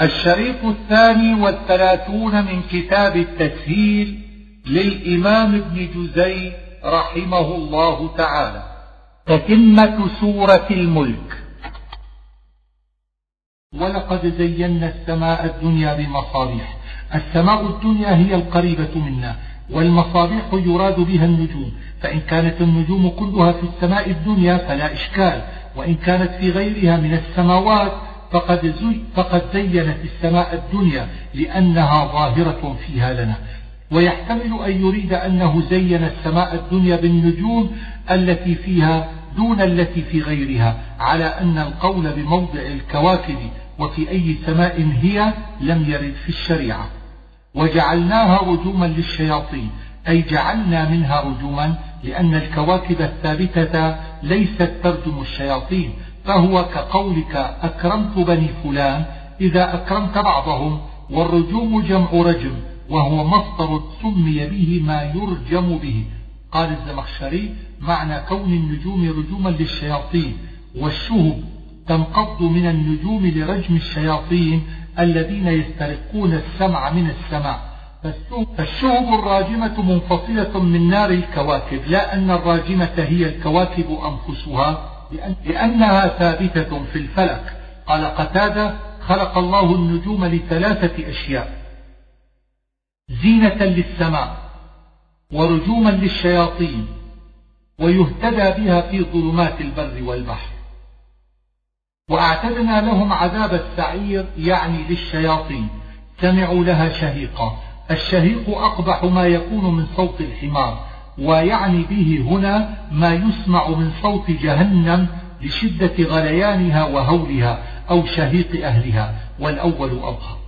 الشريط الثاني والثلاثون من كتاب التسهيل للإمام ابن جزي رحمه الله تعالى. تتمة سورة الملك. ولقد زينا السماء الدنيا بمصابيح. السماء الدنيا هي القريبة منا والمصابيح يراد بها النجوم. فإن كانت النجوم كلها في السماء الدنيا فلا إشكال وإن كانت في غيرها من السماوات فقد, فقد زينت السماء الدنيا لأنها ظاهرة فيها لنا. ويحتمل أن يريد أنه زين السماء الدنيا بالنجوم التي فيها دون التي في غيرها على أن القول بموضع الكواكب وفي أي سماء هي لم يرد في الشريعة. وجعلناها رجوما للشياطين أي جعلنا منها رجوما لأن الكواكب الثابتة ليست ترجم الشياطين فهو كقولك أكرمت بني فلان إذا أكرمت بعضهم والرجوم جمع رجم وهو مصدر سمي به ما يرجم به. قال الزمخشري معنى كون النجوم رجوما للشياطين والشهب تنقض من النجوم لرجم الشياطين الذين يسترقون السمع من السماء. فالشهب الراجمة منفصلة من نار الكواكب لا أن الراجمة هي الكواكب أنفسها. لأنها ثابتة في الفلك. قال قتادة خلق الله النجوم لثلاثة أشياء. زينة للسماء ورجوما للشياطين ويهتدى بها في ظلمات البر والبحر. وأعتدنا لهم عذاب السعير يعني للشياطين. سمعوا لها شهيقا. الشهيق أقبح ما يكون من صوت الحمار. ويعني به هنا ما يسمع من صوت جهنم لشدة غليانها وهولها أو شهيق أهلها والأول أظهر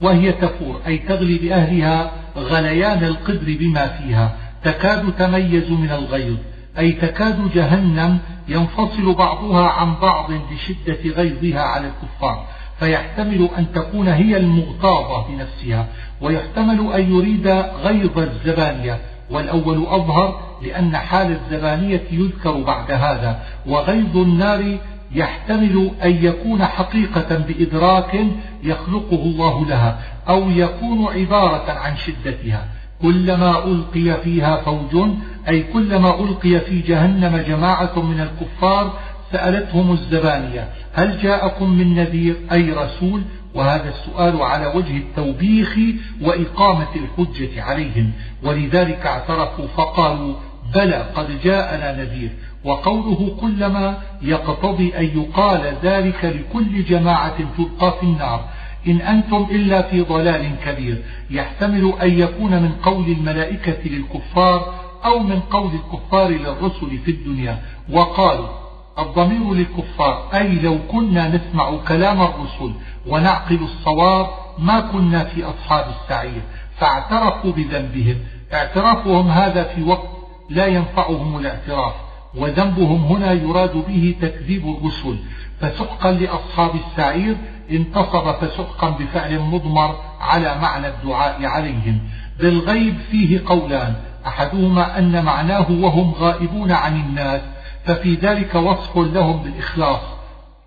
وهي تفور أي تغلي بأهلها غليان القدر بما فيها. تكاد تميز من الغيظ أي تكاد جهنم ينفصل بعضها عن بعض لشدة غيظها على الكفار. فيحتمل أن تكون هي المغتاظة بنفسها ويحتمل أن يريد غيظ الزبانية. والأول أظهر لأن حال الزبانية يذكر بعد هذا وغيظ النار يحتمل أن يكون حقيقة بإدراك يخلقه الله لها أو يكون عبارة عن شدتها. كلما ألقي فيها فوج أي كلما ألقي في جهنم جماعة من الكفار سألتهم الزبانية هل جاءكم من نذير أي رسول؟ وهذا السؤال على وجه التوبيخ وإقامة الحجة عليهم. ولذلك اعترفوا فقالوا بلى قد جاءنا نذير. وقوله كلما يقتضي أن يقال ذلك لكل جماعة تلقى في النار. إن أنتم إلا في ضلال كبير. يحتمل أن يكون من قول الملائكة للكفار أو من قول الكفار للرسل في الدنيا. وقالوا الضمير للكفار أي لو كنا نسمع كلام الرسل ونعقل الصواب ما كنا في أصحاب السعير فاعترفوا بذنبهم. اعترافهم هذا في وقت لا ينفعهم الاعتراف وذنبهم هنا يراد به تكذيب الرسل. فسحقا لأصحاب السعير انتصب فسحقا بفعل مضمر على معنى الدعاء عليهم. بالغيب فيه قولان أحدهما أن معناه وهم غائبون عن الناس ففي ذلك وصف لهم بالإخلاص.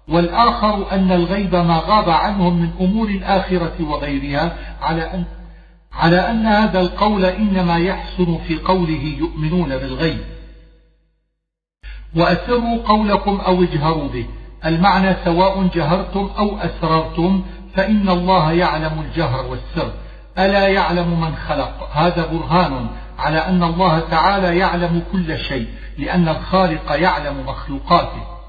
والآخر أن الغيب ما غاب عنهم من أمور الآخرة وغيرها على أن على أن هذا القول إنما يحسن في قوله يؤمنون بالغيب. وأسروا قولكم أو اجهروا به. المعنى سواء جهرتم أو أسررتم فإن الله يعلم الجهر والسر. ألا يعلم من خلق. هذا برهان. على أن الله تعالى يعلم كل شيء لأن الخالق يعلم مخلوقاته.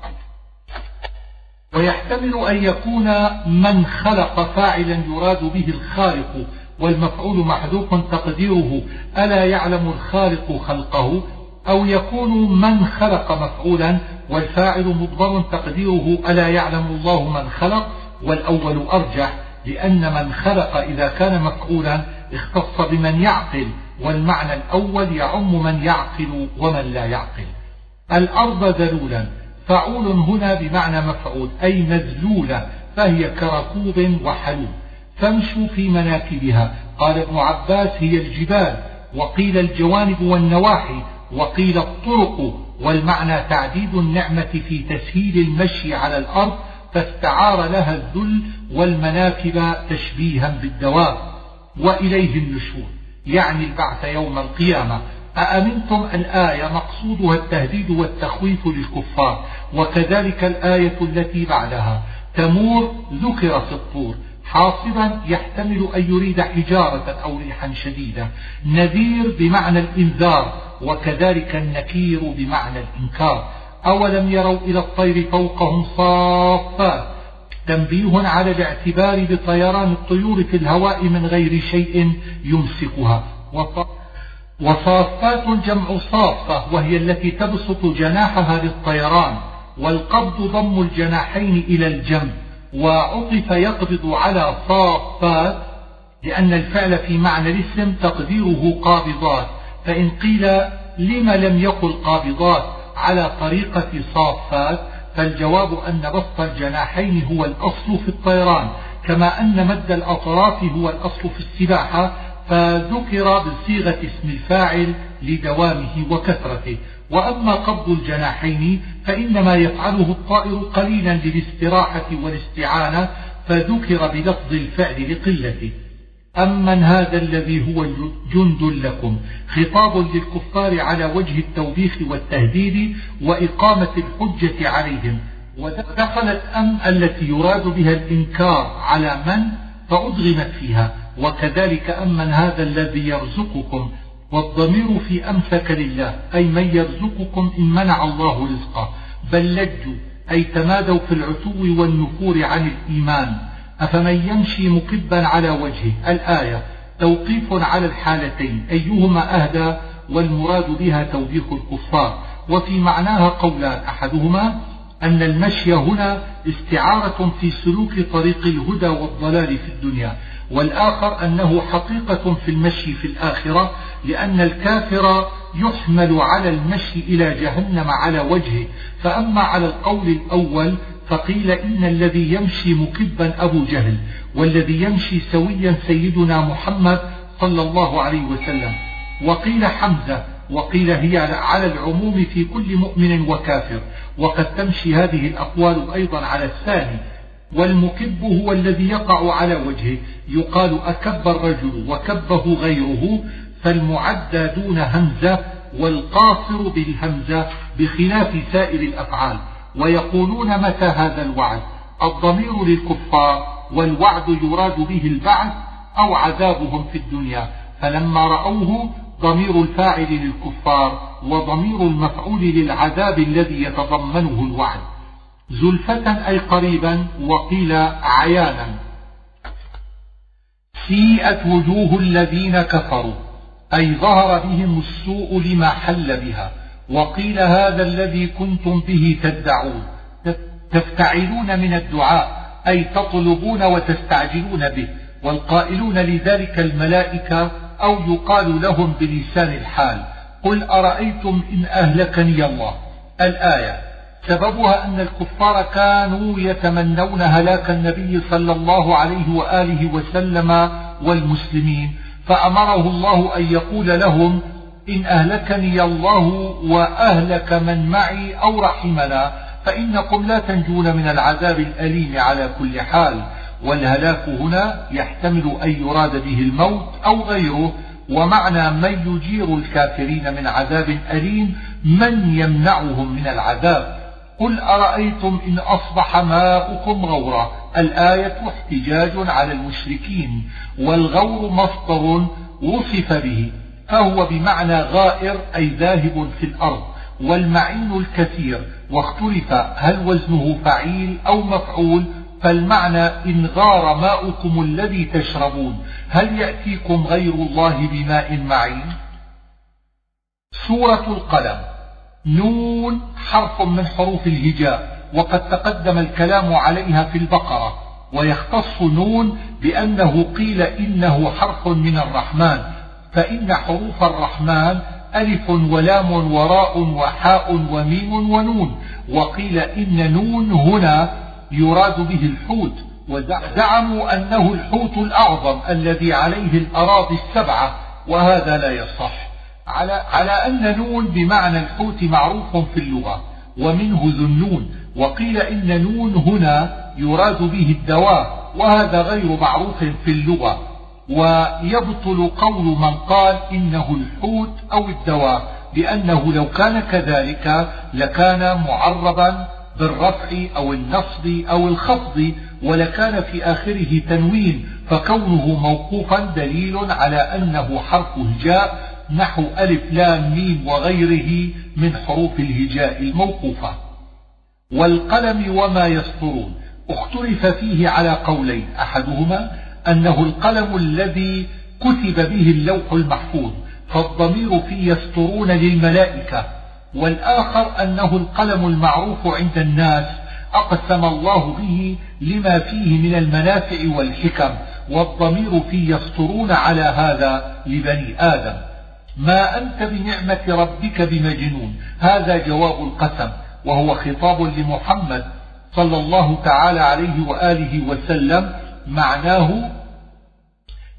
ويحتمل أن يكون من خلق فاعلا يراد به الخالق والمفعول محذوف تقديره ألا يعلم الخالق خلقه؟ أو يكون من خلق مفعولا والفاعل مضمر تقديره ألا يعلم الله من خلق؟ والأول أرجح لأن من خلق إذا كان مفعولا اختص بمن يعقل. والمعنى الأول يعم من يعقل ومن لا يعقل. الأرض ذلولا. فعول هنا بمعنى مفعول أي مذلولة فهي كركوب وحلوب فامشوا في مناكبها. قال ابن عباس هي الجبال. وقيل الجوانب والنواحي. وقيل الطرق. والمعنى تعديد النعمة في تسهيل المشي على الأرض فاستعار لها الذل والمناكب تشبيها بالدواب. وإليه النشور. يعني البعث يوم القيامة. أأمنتم الآية مقصودها التهديد والتخويف للكفار وكذلك الآية التي بعدها. تمور ذكر في الطور. حاصبا يحتمل أن يريد حجارة أو ريحا شديدة. نذير بمعنى الإنذار وكذلك النكير بمعنى الإنكار. أولم يروا إلى الطير فوقهم صافات تنبيه على الاعتبار بطيران الطيور في الهواء من غير شيء يمسكها. وصافات جمع صافة وهي التي تبسط جناحها للطيران والقبض ضم الجناحين إلى الجنب وعطف يقبض على صافات لأن الفعل في معنى الاسم تقديره قابضات. فإن قيل لم لم يقل قابضات على طريقة صافات فالجواب أن بسط الجناحين هو الأصل في الطيران كما أن مد الأطراف هو الأصل في السباحة فذكر بصيغة اسم الفاعل لدوامه وكثرته. وأما قبض الجناحين فإنما يفعله الطائر قليلا للاستراحة والاستعانة فذكر بلفظ الفعل لقلته. أمن هذا الذي هو جند لكم خطاب للكفار على وجه التوبيخ والتهديد وإقامة الحجة عليهم ودخلت أم التي يراد بها الإنكار على من فأدغمت فيها وكذلك أمن هذا الذي يرزقكم والضمير في أمسك لله أي من يرزقكم إن منع الله رزقه بل لجوا أي تمادوا في العتو والنفور عن الإيمان أفمن يمشي مكبا على وجهه؟ الآية توقيف على الحالتين أيهما أهدى؟ والمراد بها توبيخ الكفار. وفي معناها قولان أحدهما أن المشي هنا استعارة في سلوك طريق الهدى والضلال في الدنيا والآخر أنه حقيقة في المشي في الآخرة لأن الكافر يحمل على المشي إلى جهنم على وجهه. فأما على القول الأول فقيل إن الذي يمشي مكبا أبو جهل والذي يمشي سويا سيدنا محمد صلى الله عليه وسلم. وقيل حمزة وقيل هي على العموم في كل مؤمن وكافر. وقد تمشي هذه الأقوال أيضا على الثاني. والمكب هو الذي يقع على وجهه. يقال أكب الرجل وكبه غيره فالمعدى دون همزة والقاصر بالهمزة بخلاف سائر الأفعال. ويقولون متى هذا الوعد؟ الضمير للكفار والوعد يراد به البعث أو عذابهم في الدنيا. فلما رأوه ضمير الفاعل للكفار وضمير المفعول للعذاب الذي يتضمنه الوعد. زلفة أي قريبا وقيل عيانا سيئت وجوه الذين كفروا أي ظهر بهم السوء لما حل بها. وقيل هذا الذي كنتم به تدعون. تفتعلون من الدعاء أي تطلبون وتستعجلون به والقائلون لذلك الملائكة أو يقال لهم بلسان الحال. قل أرأيتم إن أهلكني الله؟ الآية سببها أن الكفار كانوا يتمنون هلاك النبي صلى الله عليه وآله وسلم والمسلمين فأمره الله أن يقول لهم إن أهلكني الله وأهلك من معي أو رحمنا فإنكم لا تنجون من العذاب الأليم على كل حال. والهلاك هنا يحتمل أن يراد به الموت أو غيره. ومعنى من يجير الكافرين من عذاب أليم من يمنعهم من العذاب. قل أرأيتم إن أصبح ماؤكم غورا؟ الآية احتجاج على المشركين والغور مصدر وصف به. فهو بمعنى غائر أي ذاهب في الأرض والمعين الكثير واختلف هل وزنه فعيل أو مفعول فالمعنى إن غار ماؤكم الذي تشربون هل يأتيكم غير الله بماء معين؟ سورة القلم نون حرف من حروف الهجاء وقد تقدم الكلام عليها في البقرة ويختص نون بأنه قيل إنه حرف من الرحمن فإن حروف الرحمن ألف ولام وراء وحاء وميم ونون وقيل إن نون هنا يراد به الحوت وزعموا أنه الحوت الأعظم الذي عليه الأراضي السبعة وهذا لا يصح. على, على أن نون بمعنى الحوت معروف في اللغة ومنه ذو النون وقيل إن نون هنا يراد به الدواء وهذا غير معروف في اللغة. ويبطل قول من قال إنه الحوت أو الدواء لأنه لو كان كذلك لكان معربا بالرفع أو النصب أو الخفض ولكان في آخره تنوين فكونه موقوفا دليل على أنه حرف هجاء نحو ألف لام ميم وغيره من حروف الهجاء الموقوفة. والقلم وما يسطرون. اختلف فيه على قولين أحدهما أنه القلم الذي كتب به اللوح المحفوظ فالضمير في يسطرون للملائكة. والآخر أنه القلم المعروف عند الناس أقسم الله به لما فيه من المنافع والحكم والضمير في يسطرون على هذا لبني آدم. ما أنت بنعمة ربك بمجنون؟ هذا جواب القسم وهو خطاب لمحمد صلى الله تعالى عليه وآله وسلم معناه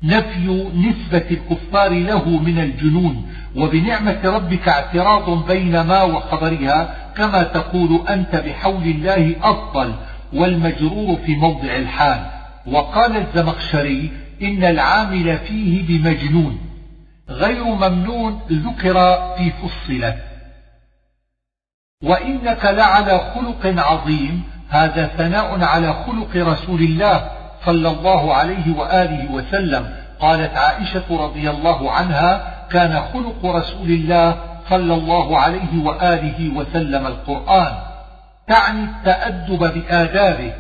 نفي نسبة الكفار له من الجنون وبنعمة ربك اعتراض بين ما وخبرها كما تقول أنت بحول الله أفضل والمجرور في موضع الحال. وقال الزمخشري إن العامل فيه بمجنون غير ممنون ذكر في فصلت وإنك لعلى خلق عظيم هذا ثناء على خلق رسول الله. صلى الله عليه وآله وسلم. قالت عائشة رضي الله عنها كان خلق رسول الله صلى الله عليه وآله وسلم القرآن. تعني التأدب بآدابه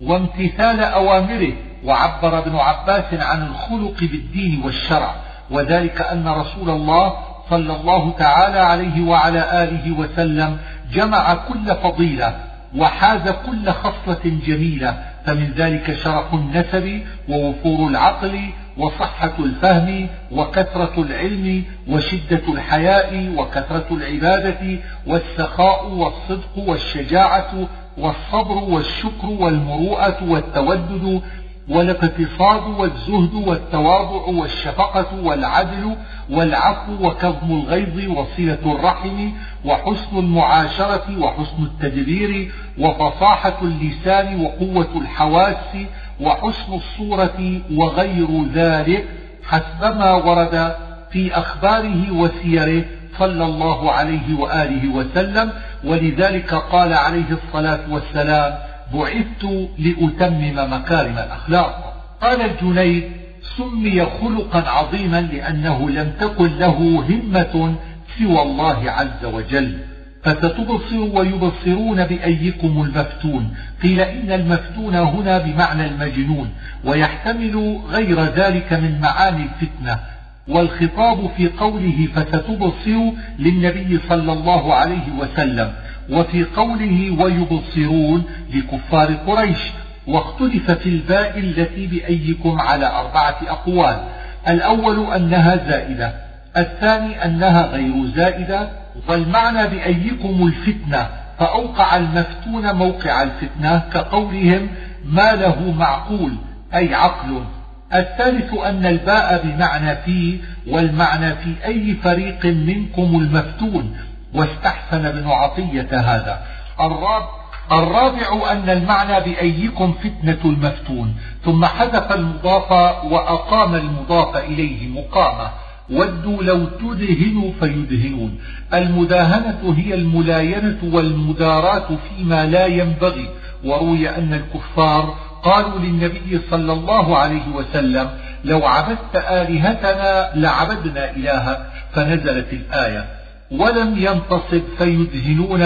وامتثال أوامره. وعبر ابن عباس عن الخلق بالدين والشرع. وذلك أن رسول الله صلى الله تعالى عليه وعلى آله وسلم جمع كل فضيلة وحاز كل خصلة جميلة فمن ذلك شرف النسب ووفور العقل وصحة الفهم وكثرة العلم وشدة الحياء وكثرة العبادة والسخاء والصدق والشجاعة والصبر والشكر والمروءة والتودد والاقتصاد والزهد والتواضع والشفقة والعدل والعفو وكظم الغيظ وصلة الرحم وحسن المعاشرة وحسن التدبير وفصاحة اللسان وقوة الحواس وحسن الصورة وغير ذلك حسبما ورد في أخباره وسيره صلى الله عليه وآله وسلم ولذلك قال عليه الصلاة والسلام بعثت لأتمم مكارم الأخلاق. قال الجنيد سمي خلقا عظيما لأنه لم تكن له همة سوى الله عز وجل. فستبصر ويبصرون بأيكم المفتون. قيل إن المفتون هنا بمعنى المجنون ويحتمل غير ذلك من معاني الفتنة. والخطاب في قوله فستبصر للنبي صلى الله عليه وسلم. وفي قوله ويبصرون لكفار قريش واختلف في الباء التي بأيكم على أربعة أقوال. الأول أنها زائدة الثاني أنها غير زائدة والمعنى بأيكم الفتنة فأوقع المفتون موقع الفتنة كقولهم ما له معقول أي عقل. الثالث أن الباء بمعنى في والمعنى في أي فريق منكم المفتون واستحسن ابن عطية هذا. الرابع الرابع أن المعنى بأيكم فتنة المفتون ثم حذف المضاف وأقام المضاف إليه مقامة. ودوا لو تدهنوا فيدهنون. المداهنة هي الملاينة والمداراة فيما لا ينبغي. وروي أن الكفار قالوا للنبي صلى الله عليه وسلم لو عبدت آلهتنا لعبدنا إلهك فنزلت الآية. ولم ينتصب فيدهنون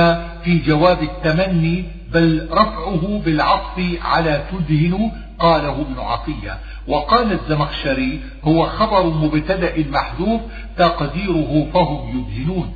في جواب التمني بل رفعه بالعطف على تدهن قاله ابن عطية. وقال الزمخشري هو خبر مبتدأ محذوف تقديره فهم يدهنون.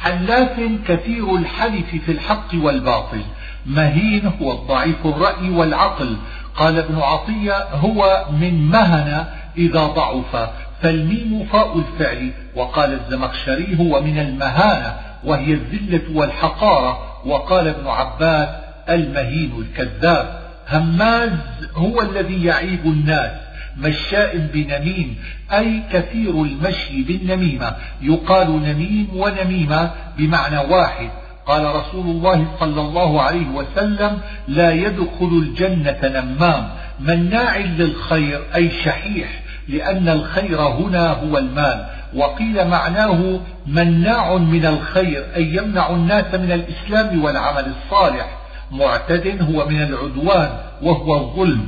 حلاف كثير الحلف في الحق والباطل. مهين هو الضعيف الرأي والعقل. قال ابن عطية هو من مهن إذا ضعف. فالميم فاء الفعل وقال الزمخشري هو من المهانة وهي الذلة والحقارة وقال ابن عباس المهين الكذاب. هماز هو الذي يعيب الناس مشاء بنميم أي كثير المشي بالنميمة. يقال نميم ونميمة بمعنى واحد. قال رسول الله صلى الله عليه وسلم لا يدخل الجنة نمام. مناع للخير أي شحيح. لأن الخير هنا هو المال. وقيل معناه مناع من الخير أي يمنع الناس من الإسلام والعمل الصالح. معتد هو من العدوان وهو الظلم.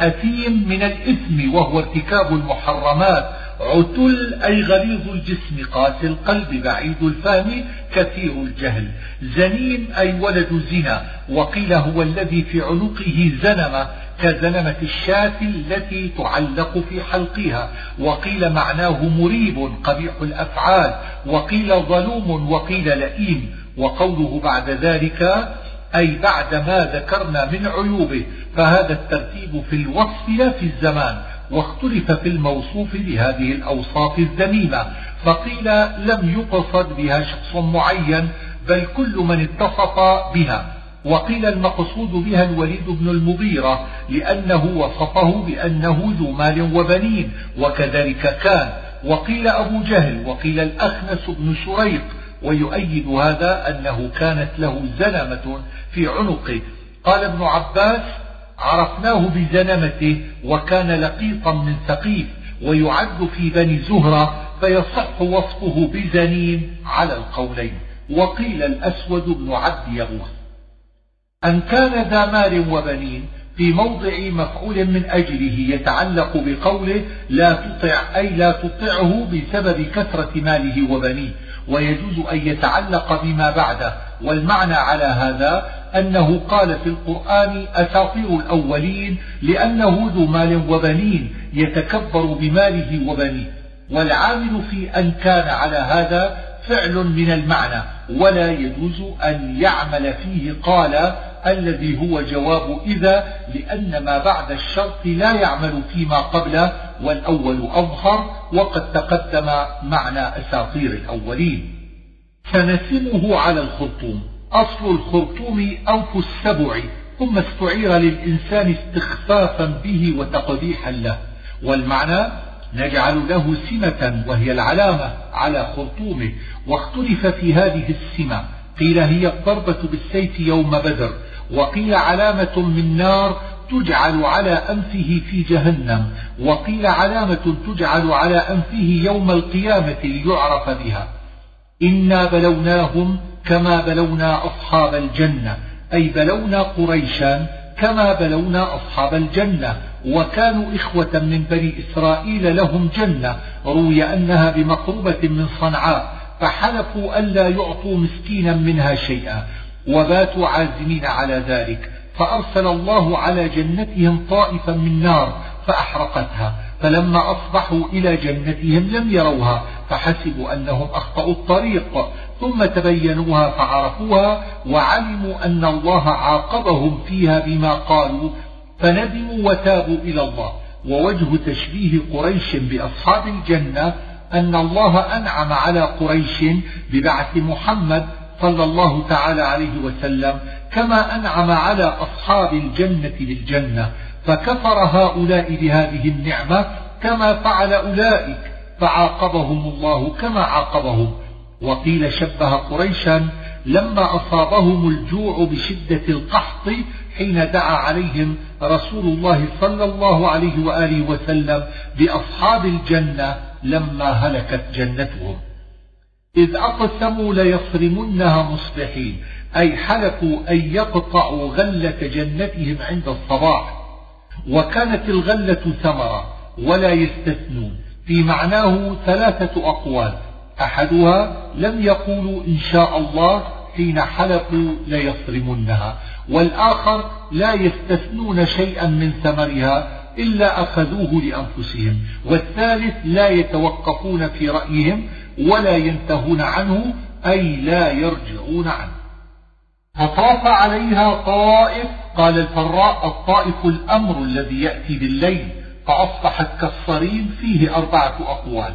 أثيم من الإثم وهو ارتكاب المحرمات. عتل أي غليظ الجسم قاسي القلب بعيد الفهم كثير الجهل. زنين أي ولد زنا. وقيل هو الذي في عنقه زنمة كزنمة الشاة التي تعلق في حلقها. وقيل معناه مريب قبيح الأفعال. وقيل ظلوم وقيل لئيم. وقوله بعد ذلك أي بعد ما ذكرنا من عيوبه. فهذا الترتيب في الوصف لا في الزمان. واختلف في الموصوف بهذه الأوصاف الذميمة. فقيل لم يقصد بها شخص معين بل كل من اتصف بها. وقيل المقصود بها الوليد بن المغيرة لأنه وصفه بأنه ذو مال وبنين وكذلك كان. وقيل أبو جهل وقيل الأخنس بن شريق ويؤيد هذا أنه كانت له زنمة في عنقه. قال ابن عباس عرفناه بزنمته وكان لقيطا من ثقيف ويعد في بني زهرة فيصح وصفه بزنين على القولين. وقيل الأسود بن عبد يغوث. أن كان ذا مال وبنين في موضع مفعول من أجله يتعلق بقوله لا تطع أي لا تطعه بسبب كثرة ماله وبنيه. ويجوز أن يتعلق بما بعده. والمعنى على هذا أنه قال في القرآن أساطير الأولين لأنه ذو مال وبنين يتكبر بماله وبنيه. والعامل في أن كان على هذا فعل من المعنى. ولا يجوز أن يعمل فيه قال الذي هو جواب إذا لأن ما بعد الشرط لا يعمل فيما قبله والأول أظهر وقد تقدم معنى أساطير الأولين. سنسمه على الخرطوم. أصل الخرطوم أنف السبع. ثم استعير للإنسان استخفافا به وتقبيحا له. والمعنى نجعل له سمة وهي العلامة على خرطومه. واختلف في هذه السمة. قيل هي الضربة بالسيف يوم بدر. وقيل علامة من نار تجعل على أنفه في جهنم وقيل علامة تجعل على أنفه يوم القيامة ليعرف بها. إنا بلوناهم كما بلونا أصحاب الجنة أي بلونا قريشا كما بلونا أصحاب الجنة وكانوا إخوة من بني إسرائيل لهم جنة روي أنها بمقربة من صنعاء فحلفوا ألا يعطوا مسكينا منها شيئا. وباتوا عازمين على ذلك فأرسل الله على جنتهم طائفا من نار فأحرقتها فلما أصبحوا إلى جنتهم لم يروها فحسبوا أنهم أخطأوا الطريق ثم تبينوها فعرفوها وعلموا أن الله عاقبهم فيها بما قالوا فندموا وتابوا إلى الله. ووجه تشبيه قريش بأصحاب الجنة أن الله أنعم على قريش ببعث محمد صلى الله تعالى عليه وسلم كما أنعم على أصحاب الجنة بالجنة فكفر هؤلاء بهذه النعمة كما فعل أولئك فعاقبهم الله كما عاقبهم. وقيل شبه قريشا لما أصابهم الجوع بشدة القحط حين دعا عليهم رسول الله صلى الله عليه وآله وسلم بأصحاب الجنة لما هلكت جنتهم. إذ أقسموا ليصرمنها مصبحين أي حلفوا أن يقطعوا غلة جنتهم عند الصباح وكانت الغلة ثمرة ولا يستثنون. في معناه ثلاثة أقوال أحدها لم يقولوا إن شاء الله حين حلفوا ليصرمنها والآخر لا يستثنون شيئا من ثمرها إلا أخذوه لأنفسهم. والثالث لا يتوقفون في رأيهم ولا ينتهون عنه أي لا يرجعون عنه. فطاف عليها طائف قال الفراء الطائف الأمر الذي يأتي بالليل. فأصبحت كالصريم فيه أربعة أقوال.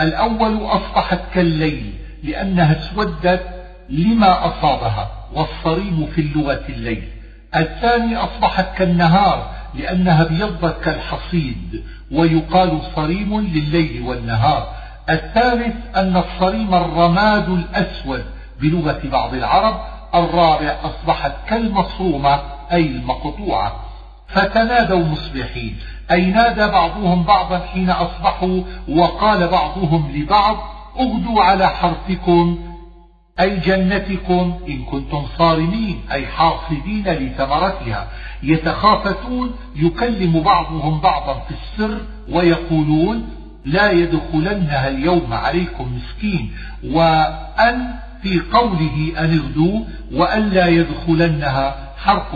الأول أصبحت كالليل لأنها اسودت لما أصابها والصريم في اللغة الليل. الثاني أصبحت كالنهار لأنها ابيضت كالحصيد ويقال صريم لليل والنهار. الثالث أن الصريم الرماد الأسود بلغة بعض العرب. الرابع أصبحت كالمصرومة أي المقطوعة. فتنادوا مصبحين. أي نادى بعضهم بعضا حين أصبحوا وقال بعضهم لبعض اغدوا على حرثكم أي جنتكم إن كنتم صارمين أي حاصدين لثمرتها. يتخافتون يكلم بعضهم بعضا في السر ويقولون لا يدخلنها اليوم عليكم مسكين. وأن في قوله أن اغدوا وأن لا يدخلنها حرف,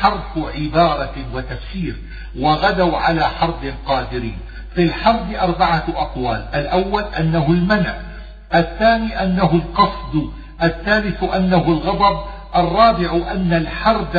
حرف عبارة وتفسير. وغدوا على حرب قادرين. في الحرب أربعة أقوال. الأول أنه المنع. الثاني أنه القصد الثالث أنه الغضب الرابع أن الحرب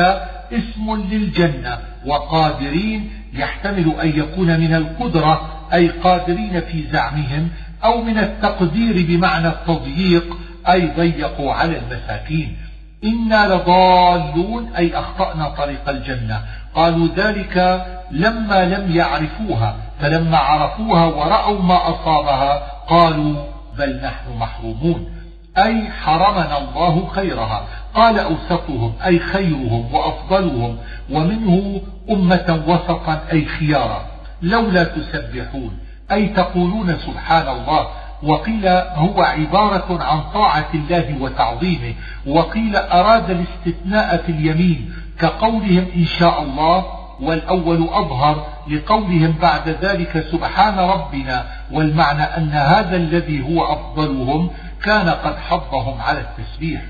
اسم للجنة وقادرين يحتمل أن يكون من القدرة أي قادرين في زعمهم أو من التقدير بمعنى التضييق أي ضيقوا على المساكين. إنا لضالون أي أخطأنا طريق الجنة. قالوا ذلك لما لم يعرفوها فلما عرفوها ورأوا ما أصابها قالوا بل نحن محرومون. أي حرمنا الله خيرها. قال أوسطهم أي خيرهم وأفضلهم ومنه أمة وسطا أي خيارا. لولا تسبحون أي تقولون سبحان الله وقيل هو عبارة عن طاعة الله وتعظيمه وقيل أراد الاستثناء في اليمين كقولهم إن شاء الله والأول أظهر لقولهم بعد ذلك سبحان ربنا والمعنى أن هذا الذي هو أفضلهم كان قد حضهم على التسبيح.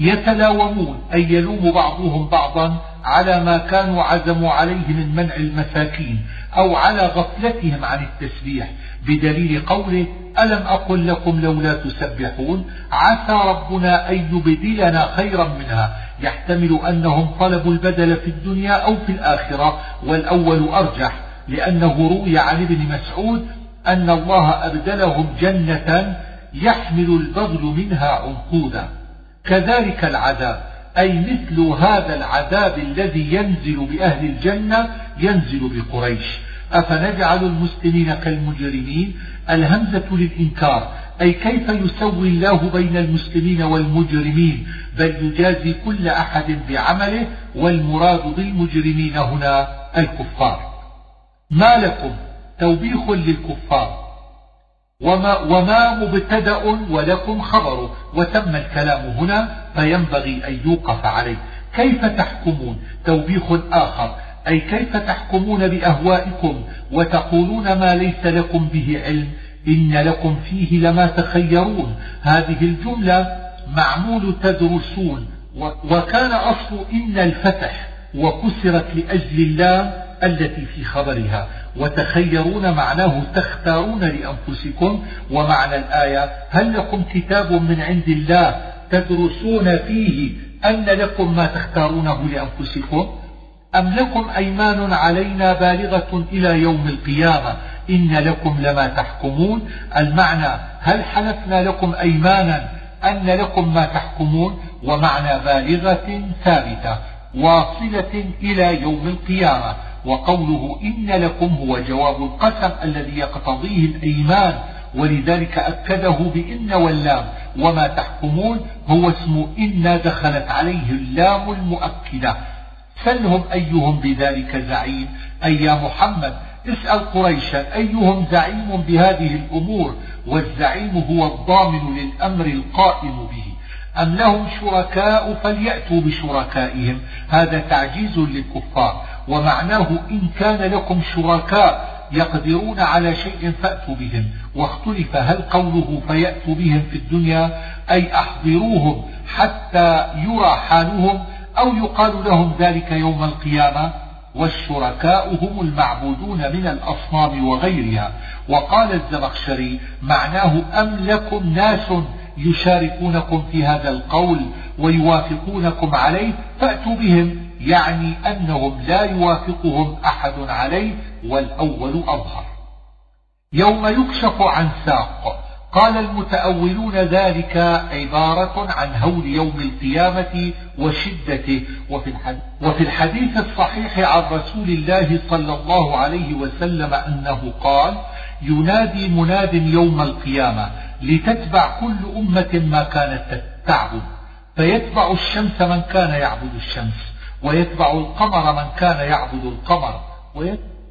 يتلاومون أي يلوم بعضهم بعضا على ما كانوا عزموا عليه من منع المساكين أو على غفلتهم عن التسبيح. بدليل قوله ألم أقل لكم لولا تسبحون؟ عسى ربنا أن يبدلنا خيرا منها. يحتمل أنهم طلبوا البدل في الدنيا أو في الآخرة والأول أرجح لأنه روي عن ابن مسعود أن الله أبدلهم جنة يحمل البذل منها عنقودا. كذلك العذاب أي مثل هذا العذاب الذي ينزل بأهل الجنة ينزل بقريش. أفنجعل المسلمين كالمجرمين؟ الهمزة للإنكار أي كيف يسوي الله بين المسلمين والمجرمين؟ بل يجازي كل أحد بعمله والمراد بالمجرمين هنا الكفار. ما لكم؟ توبيخ للكفار. وما, وما مبتدأ ولكم خبر. وتم الكلام هنا فينبغي أن يوقف عليه. كيف تحكمون؟ توبيخ آخر. أي كيف تحكمون بأهوائكم وتقولون ما ليس لكم به علم؟ إن لكم فيه لما تخيرون. هذه الجملة معمول تدرسون. وكان أصل إن الفتح وكسرت لأجل الله التي في خبرها. وتخيرون معناه تختارون لأنفسكم ومعنى الآية. هل لكم كتاب من عند الله تدرسون فيه أن لكم ما تختارونه لأنفسكم؟ أم لكم أيمان علينا بالغة إلى يوم القيامة؟ إن لكم لما تحكمون. المعنى هل حلفنا لكم أيمانا أن لكم ما تحكمون؟ ومعنى بالغة ثابتة واصلة إلى يوم القيامة. وقوله إن لكم هو جواب القسم الذي يقتضيه الإيمان ولذلك أكده بإن واللام. وما تحكمون هو اسم إن دخلت عليه اللام المؤكدة. سلهم أيهم بذلك زعيم. أي يا محمد اسأل قريشا أيهم زعيم بهذه الأمور؟ والزعيم هو الضامن للأمر القائم به. أم لهم شركاء فليأتوا بشركائهم. هذا تعجيز للكفار. ومعناه إن كان لكم شركاء يقدرون على شيء فأتوا بهم. واختلف هل قوله فيأتوا بهم في الدنيا أي أحضروهم حتى يرى حالهم أو يقال لهم ذلك يوم القيامة؟ والشركاء هم المعبودون من الأصنام وغيرها. وقال الزمخشري معناه أم لكم ناس يشاركونكم في هذا القول ويوافقونكم عليه فأتوا بهم. يعني أنهم لا يوافقهم أحد عليه والأول أظهر. يوم يكشف عن ساق قال المتأولون ذلك عبارة عن هول يوم القيامة وشدته. وفي الحديث, الصحيح عن رسول الله صلى الله عليه وسلم أنه قال ينادي مناد يوم القيامة لتتبع كل أمة ما كانت تعبد. فيتبع الشمس من كان يعبد الشمس ويتبع القمر من كان يعبد القمر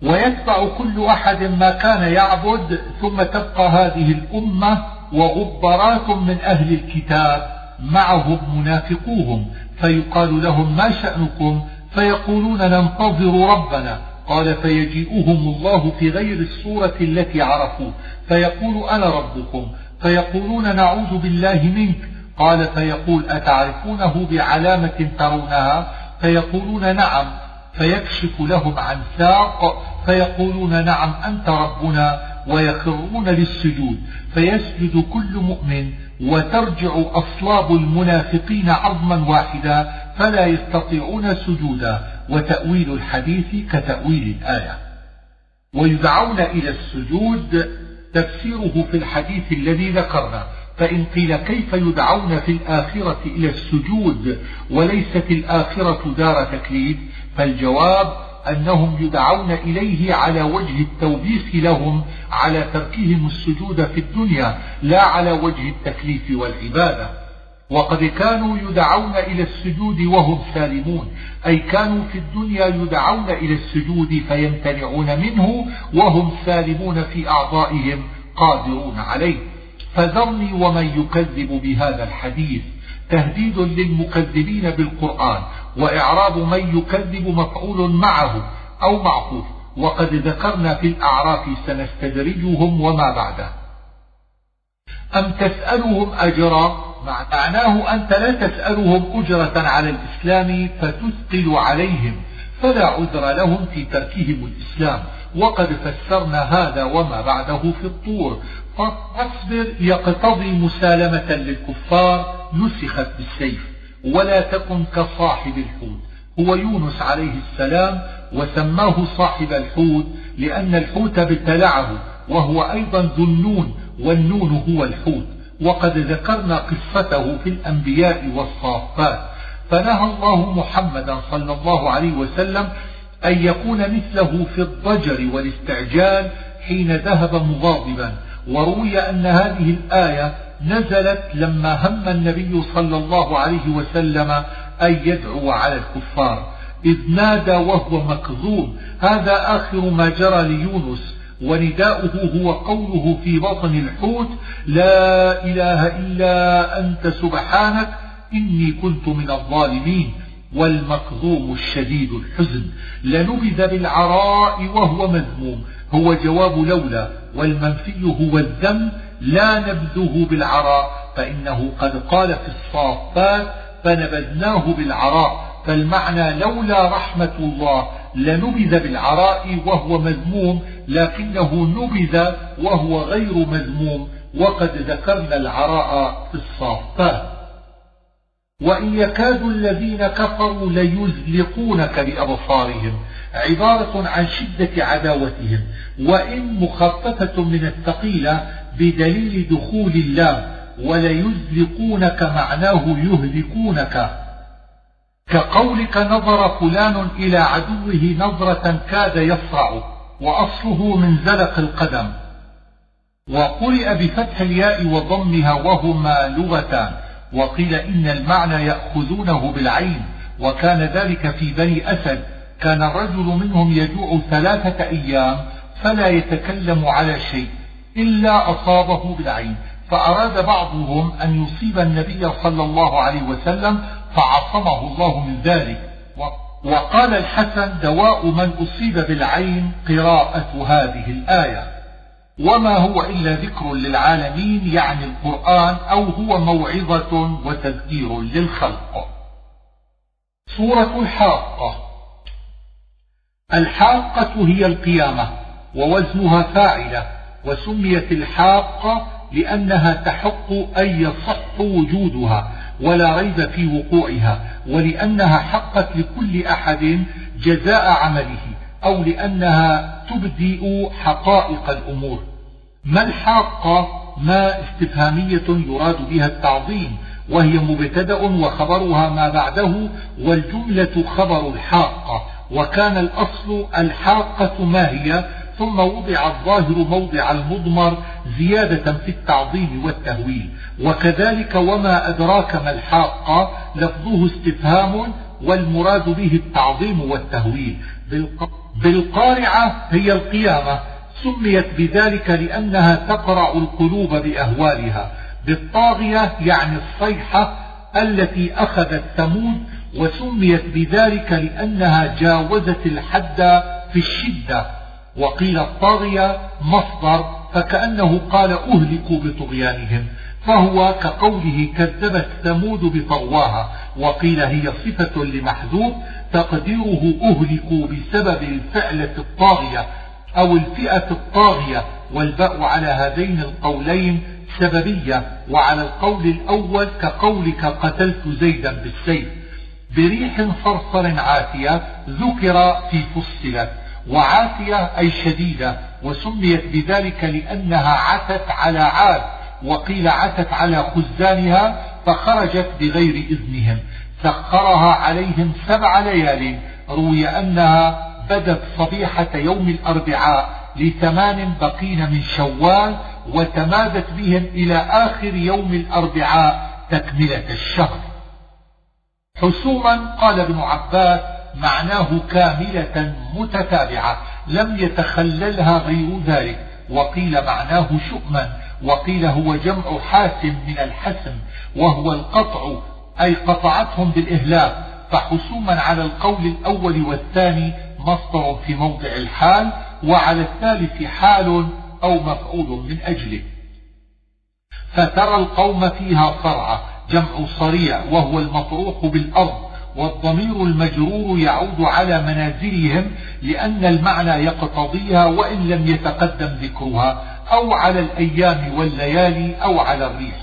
ويتبع كل أحد ما كان يعبد ثم تبقى هذه الأمة وغبرات من أهل الكتاب معهم منافقوهم. فيقال لهم ما شأنكم؟ فيقولون ننتظر ربنا. قال فيجيئهم الله في غير الصورة التي عرفوا فيقول أنا ربكم؟ فيقولون نعوذ بالله منك. قال فيقول أتعرفونه بعلامة ترونها؟ فيقولون نعم. فيكشف لهم عن ساق. فيقولون نعم أنت ربنا. ويخرون للسجود. فيسجد كل مؤمن. وترجع أصلاب المنافقين عظما واحدا. فلا يستطيعون سجودا. وتأويل الحديث كتأويل الآية. ويدعون إلى السجود تفسيره في الحديث الذي ذكرنا. فإن قيل كيف يدعون في الآخرة إلى السجود وليست الآخرة دار تكليف فالجواب أنهم يدعون إليه على وجه التوبيخ لهم على تركهم السجود في الدنيا لا على وجه التكليف والعبادة. وقد كانوا يدعون إلى السجود وهم سالمون. أي كانوا في الدنيا يدعون إلى السجود فيمتنعون منه وهم سالمون في أعضائهم قادرون عليه. فذرني ومن يكذب بهذا الحديث. تهديد للمكذبين بالقرآن وإعراب من يكذب مفعول معه أو معطوف وقد ذكرنا في الأعراف سنستدرجهم وما بعده. أم تسألهم أجرا؟ معناه أنت لا تسألهم أجرة على الإسلام فتثقل عليهم فلا عذر لهم في تركهم الإسلام. وقد فسرنا هذا وما بعده في الطور. فاصبر يقتضي مسالمة للكفار نسخت بالسيف. ولا تكن كصاحب الحوت. هو يونس عليه السلام وسماه صاحب الحوت لأن الحوت ابتلعه وهو أيضا ذو النون والنون هو الحوت. وقد ذكرنا قصته في الأنبياء والصافات. فنهى الله محمدا صلى الله عليه وسلم أن يكون مثله في الضجر والاستعجال حين ذهب مغاضبا. وروي أن هذه الآية نزلت لما هم النبي صلى الله عليه وسلم أن يدعو على الكفار. إذ نادى وهو مكظوم هذا آخر ما جرى ليونس ونداؤه هو قوله في بطن الحوت لا إله إلا أنت سبحانك إني كنت من الظالمين والمكظوم الشديد الحزن لنبذ بالعراء وهو مذموم. هو جواب لولا والمنفي هو الذم لا نبذه بالعراء. فإنه قد قال في الصافات فنبذناه بالعراء. فالمعنى لولا رحمة الله لنبذ بالعراء وهو مذموم لكنه نبذ وهو غير مذموم وقد ذكرنا العراء في الصافات. وإن يكاد الذين كفروا ليزلقونك بأبصارهم عبارة عن شدة عداوتهم. وإن مخففة من الثقيلة بدليل دخول اللام وليزلقونك معناه يهلكونك. كقولك نظر فلان إلى عدوه نظرة كاد يصرع وأصله من زلق القدم. وقرئ بفتح الياء وضمها وهما لغتان وقيل إن المعنى يأخذونه بالعين وكان ذلك في بني أسد. كان الرجل منهم يجوع ثلاثة أيام فلا يتكلم على شيء إلا أصابه بالعين. فأراد بعضهم أن يصيب النبي صلى الله عليه وسلم فعصمه الله من ذلك. وقال الحسن دواء من أصيب بالعين قراءة هذه الآية. وما هو إلا ذكر للعالمين يعني القرآن أو هو موعظة وتذكير للخلق. سورة الحاقة. الحاقة هي القيامة ووزنها فاعلة وسميت الحاقة لأنها تحق أن يصح وجودها. ولا ريب في وقوعها ولأنها حقت لكل أحد جزاء عمله أو لأنها تبدئ حقائق الأمور. ما الحاقة ما استفهامية يراد بها التعظيم وهي مبتدأ وخبرها ما بعده والجملة خبر الحاقة وكان الأصل الحاقة ما هي؟ ثم وضع الظاهر موضع المضمر زيادة في التعظيم والتهويل. وكذلك وما أدراك ما الحاقة لفظه استفهام والمراد به التعظيم والتهويل. بالقارعة هي القيامة. سميت بذلك لأنها تقرع القلوب بأهوالها. بالطاغية يعني الصيحة التي أخذت ثمود وسميت بذلك لأنها جاوزت الحد في الشدة. وقيل الطاغية مصدر فكأنه قال أهلكوا بطغيانهم فهو كقوله كذبت ثمود بطغواها وقيل هي صفة لمحذوف تقديره أهلكوا بسبب الفعلة الطاغية أو الفئة الطاغية والباء على هذين القولين سببية وعلى القول الأول كقولك قتلت زيدا بالسيف بريح صرصر عاتية ذكر في فصلت. وعاتية أي شديدة وسميت بذلك لأنها عتت على عاد وقيل عتت على خزانها فخرجت بغير إذنهم. سخرها عليهم سبع ليال. روي أنها بدت صبيحة يوم الأربعاء لثمان بقين من شوال وتمادت بهم إلى آخر يوم الأربعاء تكملة الشهر. حسوما قال ابن عباس معناه كاملة متتابعة لم يتخللها غير ذلك. وقيل معناه شؤما وقيل هو جمع حاسم من الحسم وهو القطع أي قطعتهم بالإهلاك. فحسوما على القول الأول والثاني مصدر في موضع الحال وعلى الثالث حال أو مفعول من أجله. فترى القوم فيها صرعى جمع صريع وهو المطروح بالأرض. والضمير المجرور يعود على منازلهم لأن المعنى يقتضيها وإن لم يتقدم ذكرها أو على الأيام والليالي أو على الريح.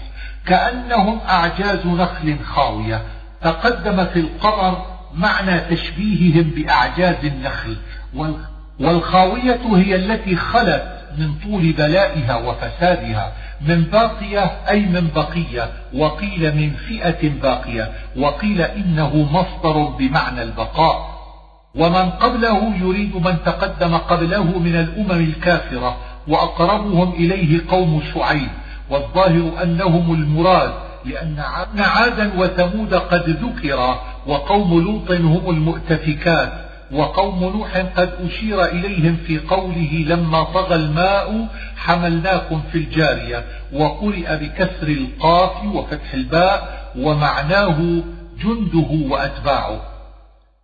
كأنهم أعجاز نخل خاوية. تقدم في القرر معنى تشبيههم بأعجاز النخل. والخاوية هي التي خلت من طول بلائها وفسادها. من باقية أي من بقية. وقيل من فئة باقية. وقيل إنه مصدر بمعنى البقاء. ومن قبله يريد من تقدم قبله من الأمم الكافرة وأقربهم إليه قوم شعيب. والظاهر أنهم المراد لأن عادا وثمود قد ذكرا وقوم لوط هم المؤتفكات. وقوم نوح قد أشير إليهم في قوله لما طغى الماء حملناكم في الجارية وقرئ بكسر القاف وفتح الباء ومعناه جنده وأتباعه.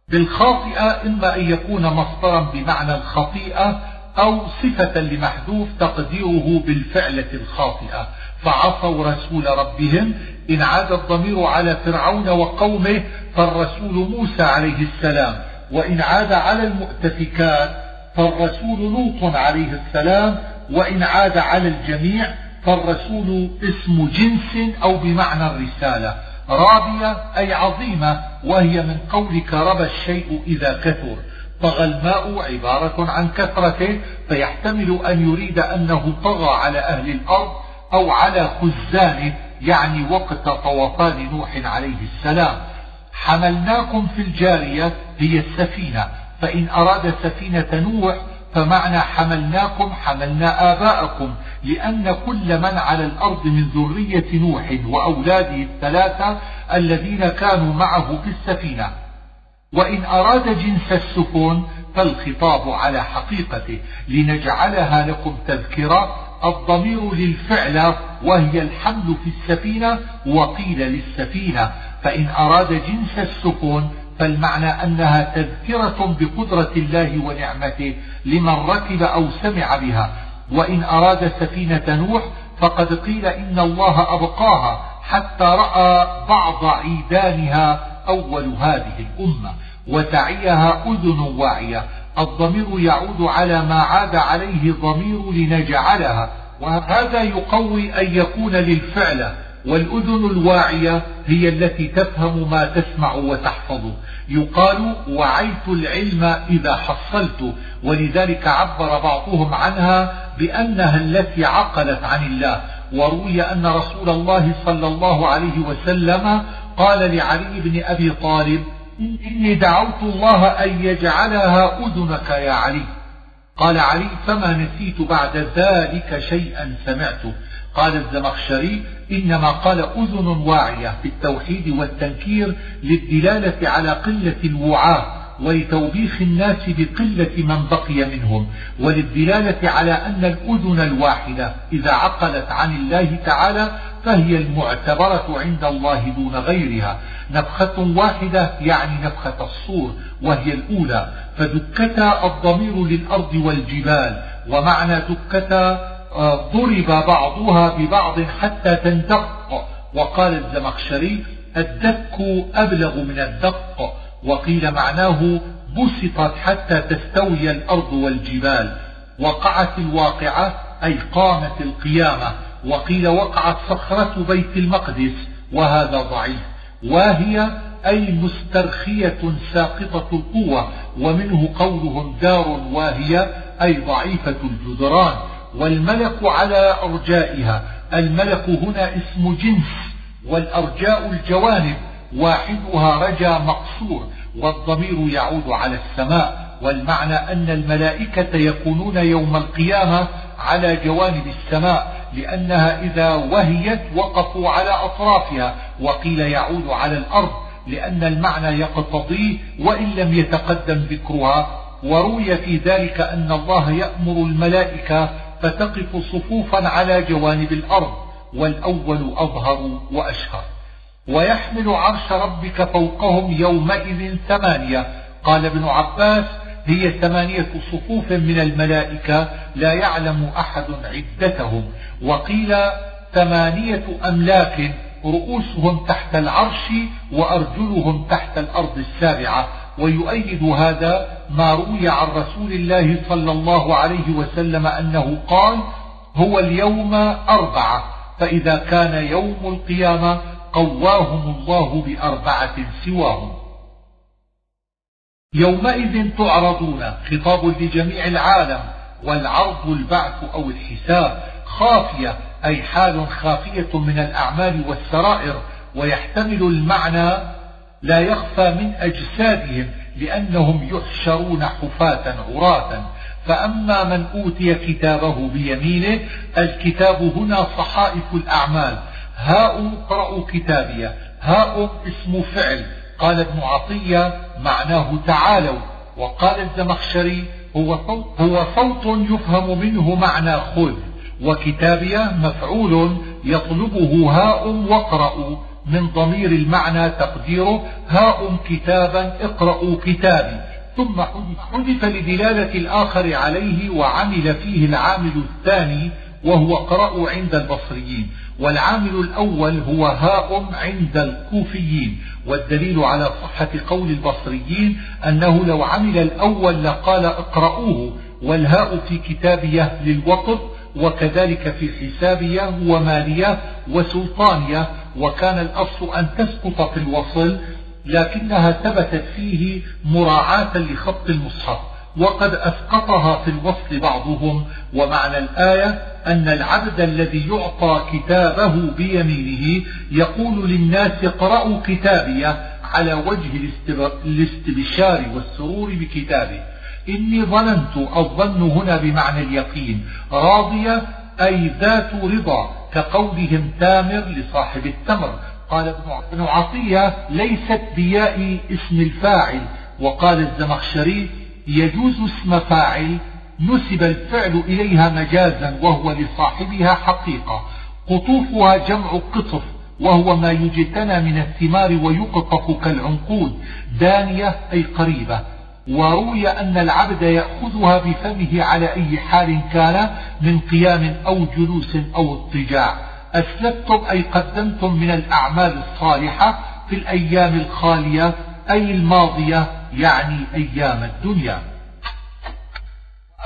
بالخاطئة إما أن يكون مصدرا بمعنى الخطيئة أو صفة لمحذوف تقديره بالفعلة الخاطئة. فعصوا رسول ربهم إن عاد الضمير على فرعون وقومه فالرسول موسى عليه السلام وإن عاد على المؤتفكات فالرسول لوط عليه السلام وإن عاد على الجميع فالرسول اسم جنس أو بمعنى الرسالة. رابية أي عظيمة وهي من قولك ربى الشيء إذا كثر. طغى الماء عبارة عن كثرته فيحتمل أن يريد أنه طغى على أهل الأرض أو على خزانه يعني وقت طوفان نوح عليه السلام. حملناكم في الجارية هي السفينة فإن أراد سفينة نوح فمعنى حملناكم حملنا آباءكم لأن كل من على الأرض من ذرية نوح وأولاده الثلاثة الذين كانوا معه في السفينة. وإن أراد جنس السفن فالخطاب على حقيقته لنجعلها لكم تذكرة الضمير للفعل وهي الحمل في السفينة وقيل للسفينة فإن أراد جنس السفن فالمعنى أنها تذكرة بقدرة الله ونعمته لمن ركب أو سمع بها. وإن أراد سفينة نوح فقد قيل إن الله أبقاها حتى رأى بعض عيدانها أول هذه الأمة وتعيها أذن واعية. الضمير يعود على ما عاد عليه ضمير لنجعلها وهذا يقوي أن يكون للفعل والأذن الواعية هي التي تفهم ما تسمع وتحفظ. يقال وعيت العلم إذا حصلت ولذلك عبر بعضهم عنها بأنها التي عقلت عن الله. وروي أن رسول الله صلى الله عليه وسلم قال لعلي بن أبي طالب إني دعوت الله أن يجعلها أذنك يا علي. قال علي فما نسيت بعد ذلك شيئا سمعته. قال الزمخشري إنما قال أذن واعية بالتوحيد والتنكير للدلالة على قلة الوعاء ولتوبيخ الناس بقلة من بقي منهم وللدلالة على أن الأذن الواحدة إذا عقلت عن الله تعالى فهي المعتبرة عند الله دون غيرها. نفخة واحدة يعني نفخة الصور وهي الأولى فدكتا الضمير للأرض والجبال ومعنى دكتا ضرب بعضها ببعض حتى تندق. وقال الزمخشري الدك أبلغ من الدق. وقيل معناه بسطت حتى تستوي الأرض والجبال. وقعت الواقعة أي قامت القيامة. وقيل وقعت صخرة بيت المقدس وهذا ضعيف. وهي أي مسترخية ساقطة القوة. ومنه قولهم دار واهية أي ضعيفة الجدران. والملك على أرجائها. الملك هنا اسم جنس والأرجاء الجوانب واحدها رجا مقصور والضمير يعود على السماء. والمعنى أن الملائكة يكونون يوم القيامة على جوانب السماء لأنها إذا وهيت وقفوا على أطرافها وقيل يعود على الأرض لأن المعنى يقتضيه وإن لم يتقدم ذكرها. وروي في ذلك أن الله يأمر الملائكة فتقف صفوفا على جوانب الأرض والأول أظهر وأشهر. ويحمل عرش ربك فوقهم يومئذ ثمانية. قال ابن عباس هي ثمانية صفوف من الملائكة لا يعلم أحد عدتهم. وقيل ثمانية أملاك رؤوسهم تحت العرش وأرجلهم تحت الأرض السابعة. ويؤيد هذا ما روي عن رسول الله صلى الله عليه وسلم أنه قال هو اليوم أربعة فإذا كان يوم القيامة قواهم الله بأربعة سواهم. يومئذ تعرضون خطاب لجميع العالم والعرض البعث أو الحساب خافية أي حال خافية من الأعمال والسرائر ويحتمل المعنى لا يخفى من أجسادهم لأنهم يحشرون حفاة عراة فأما من أوتي كتابه بيمينه الكتاب هنا صحائف الأعمال. هاء اقرأوا كتابية. هاء اسم فعل. قال ابن عطية معناه تعالوا. وقال الزمخشري هو صوت, هو صوت يفهم منه معنى خذ. وكتابية مفعول يطلبه هاء واقرأوا. من ضمير المعنى تقديره هاء كتابا اقرأوا كتابي. ثم حذف لدلالة الآخر عليه وعمل فيه العامل الثاني وهو قرأوا عند البصريين. والعامل الأول هو هاء عند الكوفيين. والدليل على صحة قول البصريين أنه لو عمل الأول لقال اقرأوه والهاء في كتابية للوقف وكذلك في حسابية ومالية وسلطانية وكان الأصل أن تسقط في الوصل لكنها ثبتت فيه مراعاة لخط المصحف وقد أسقطها في الوصل بعضهم ومعنى الآية أن العبد الذي يعطى كتابه بيمينه يقول للناس اقرأوا كتابيه على وجه الاستبشار والسرور بكتابه. إني ظننت الظن هنا بمعنى اليقين راضية أي ذات رضا كقولهم تامر لصاحب التمر. قال ابن عطية ليست بياء اسم الفاعل. وقال الزمخشري يجوز اسم فاعل نسب الفعل إليها مجازا وهو لصاحبها حقيقة. قطوفها جمع قطف وهو ما يجتنى من الثمار ويقطف كالعنقود. دانية أي قريبة. وروي أن العبد يأخذها بفمه على أي حال كان من قيام أو جلوس أو اضطجاع. أسلفتم أي قدمتم من الأعمال الصالحة في الأيام الخالية أي الماضية يعني أيام الدنيا.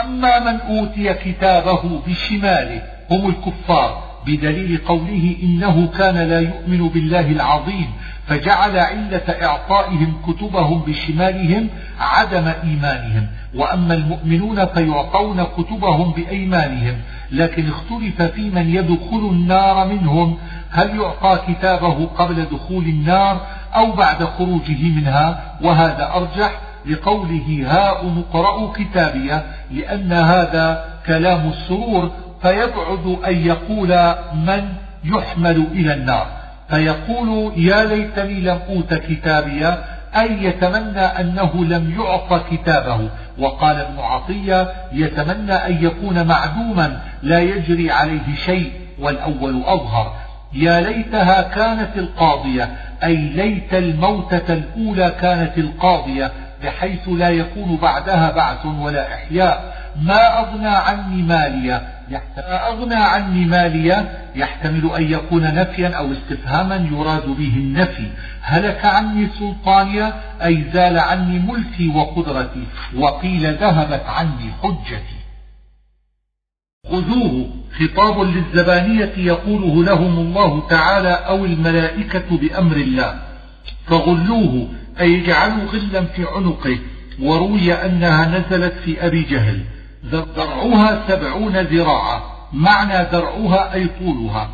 أما من أوتي كتابه بشماله هم الكفار بدليل قوله إنه كان لا يؤمن بالله العظيم فجعل علة إعطائهم كتبهم بشمالهم عدم إيمانهم. وأما المؤمنون فيعطون كتبهم بأيمانهم. لكن اختلف في من يدخل النار منهم. هل يعطى كتابه قبل دخول النار أو بعد خروجه منها؟ وهذا أرجح لقوله هاء اقرأوا كتابية لأن هذا كلام السرور فيبعد أن يقول من يحمل إلى النار. فيقول يا ليتني لم أوت كتابيا أي يتمنى أنه لم يعط كتابه. وقال ابن عطية يتمنى أن يكون معدوما لا يجري عليه شيء والأول أظهر. يا ليتها كانت القاضية أي ليت الموتة الأولى كانت القاضية بحيث لا يكون بعدها بعث ولا إحياء. ما أغنى عني مالية ما أغنى عني مالية يحتمل أن يكون نفيا أو استفهاما يراد به النفي. هلك عني سلطانية أي زال عني ملكي وقدرتي وقيل ذهبت عني حجتي. خذوه. خطاب للزبانية يقوله لهم الله تعالى أو الملائكة بأمر الله. فغلوه. أي اجعلوا غلا في عنقه. وروي أنها نزلت في أبي جهل. ذرعها سبعون ذراعا معنى ذرعها أي طولها.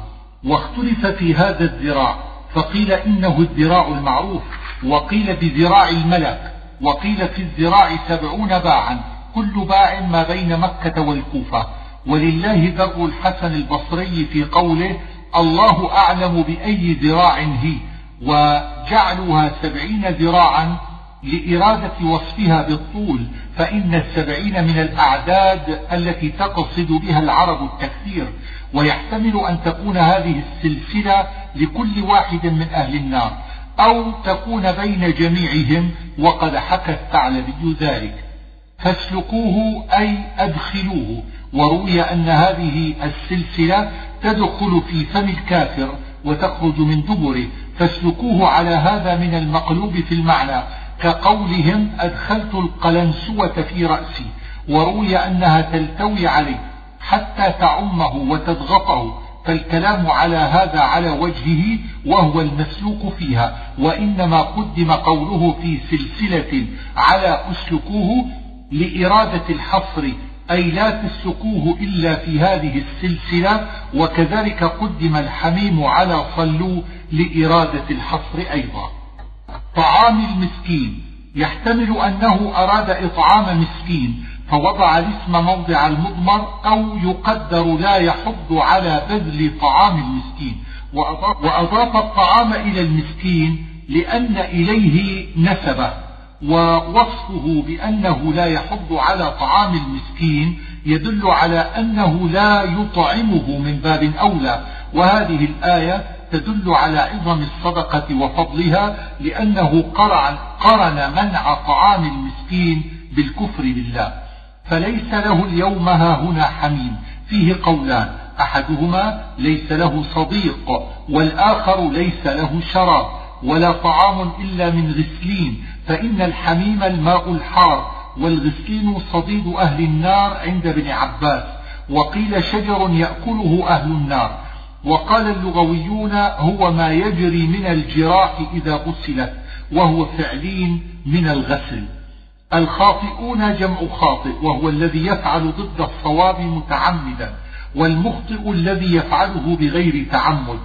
واختلف في هذا الذراع فقيل إنه الذراع المعروف وقيل بذراع الملك وقيل في الذراع سبعون باعا كل باع ما بين مكة والكوفة. ولله ذر الحسن البصري في قوله الله أعلم بأي ذراع هي وجعلها سبعين ذراعا لإرادة وصفها بالطول فإن السبعين من الأعداد التي تقصد بها العرب التكثير ويحتمل أن تكون هذه السلسلة لكل واحد من أهل النار أو تكون بين جميعهم وقد حكى الثعلبي ذلك. فاسلكوه أي أدخلوه وروي أن هذه السلسلة تدخل في فم الكافر وتخرج من دبره فاسلكوه على هذا من المقلوب في المعنى كقولهم أدخلت القلنسوة في رأسي وروي أنها تلتوي عليه حتى تعمه وتضغطه فالكلام على هذا على وجهه وهو المسلوك فيها وإنما قدم قوله في سلسلة على أسلكوه لإرادة الحصر أي لا تسلكوه إلا في هذه السلسلة وكذلك قدم الحميم على صلوا لإرادة الحصر أيضا. طعام المسكين. يحتمل أنه أراد إطعام مسكين. فوضع الاسم موضع المضمر أو يقدر لا يحض على بذل طعام المسكين. وأضاف الطعام إلى المسكين لأن إليه نسبة. ووصفه بأنه لا يحض على طعام المسكين يدل على أنه لا يطعمه من باب أولى. وهذه الآية تدل على عظم الصدقة وفضلها لأنه قرن منع طعام المسكين بالكفر بالله. فليس له اليوم هنا حميم. فيه قولان. أحدهما ليس له صديق والآخر ليس له شراب ولا طعام إلا من غسلين. فإن الحميم الماء الحار والغسلين صديد أهل النار عند ابن عباس. وقيل شجر يأكله أهل النار. وقال اللغويون هو ما يجري من الجراح إذا غسلت وهو فعلين من الغسل. الخاطئون جمع خاطئ وهو الذي يفعل ضد الصواب متعمدا والمخطئ الذي يفعله بغير تعمد.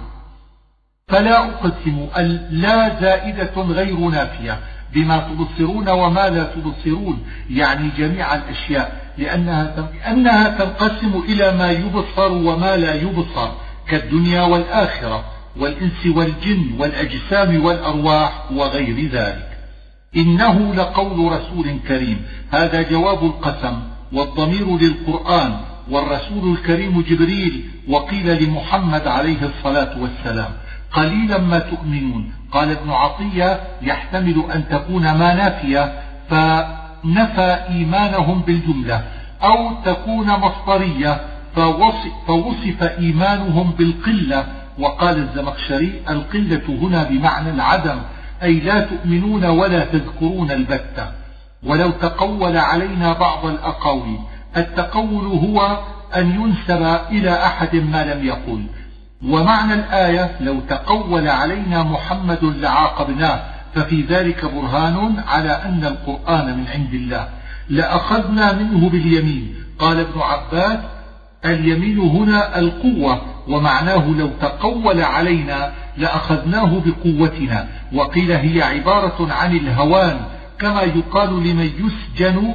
فلا أقسم لا زائدة غير نافية بما تبصرون وما لا تبصرون يعني جميع الأشياء لأنها, لأنها تنقسم إلى ما يبصر وما لا يبصر. كالدنيا والآخرة والإنس والجن والأجسام والأرواح وغير ذلك. إنه لقول رسول كريم. هذا جواب القسم والضمير للقرآن والرسول الكريم جبريل وقيل لمحمد عليه الصلاة والسلام. قليلا ما تؤمنون. قال ابن عطية يحتمل أن تكون ما نافية فنفى إيمانهم بالجملة أو تكون مصدرية فوصف إيمانهم بالقلة وقال الزمخشري القلة هنا بمعنى العدم أي لا تؤمنون ولا تذكرون البتة. ولو تقول علينا بعض الأقاويل التقول هو أن ينسب إلى أحد ما لم يقل. ومعنى الآية لو تقول علينا محمد لعاقبناه ففي ذلك برهان على أن القرآن من عند الله. لأخذنا منه باليمين. قال ابن عباس اليمين هنا القوة ومعناه لو تقول علينا لأخذناه بقوتنا. وقيل هي عبارة عن الهوان كما يقال لمن يسجن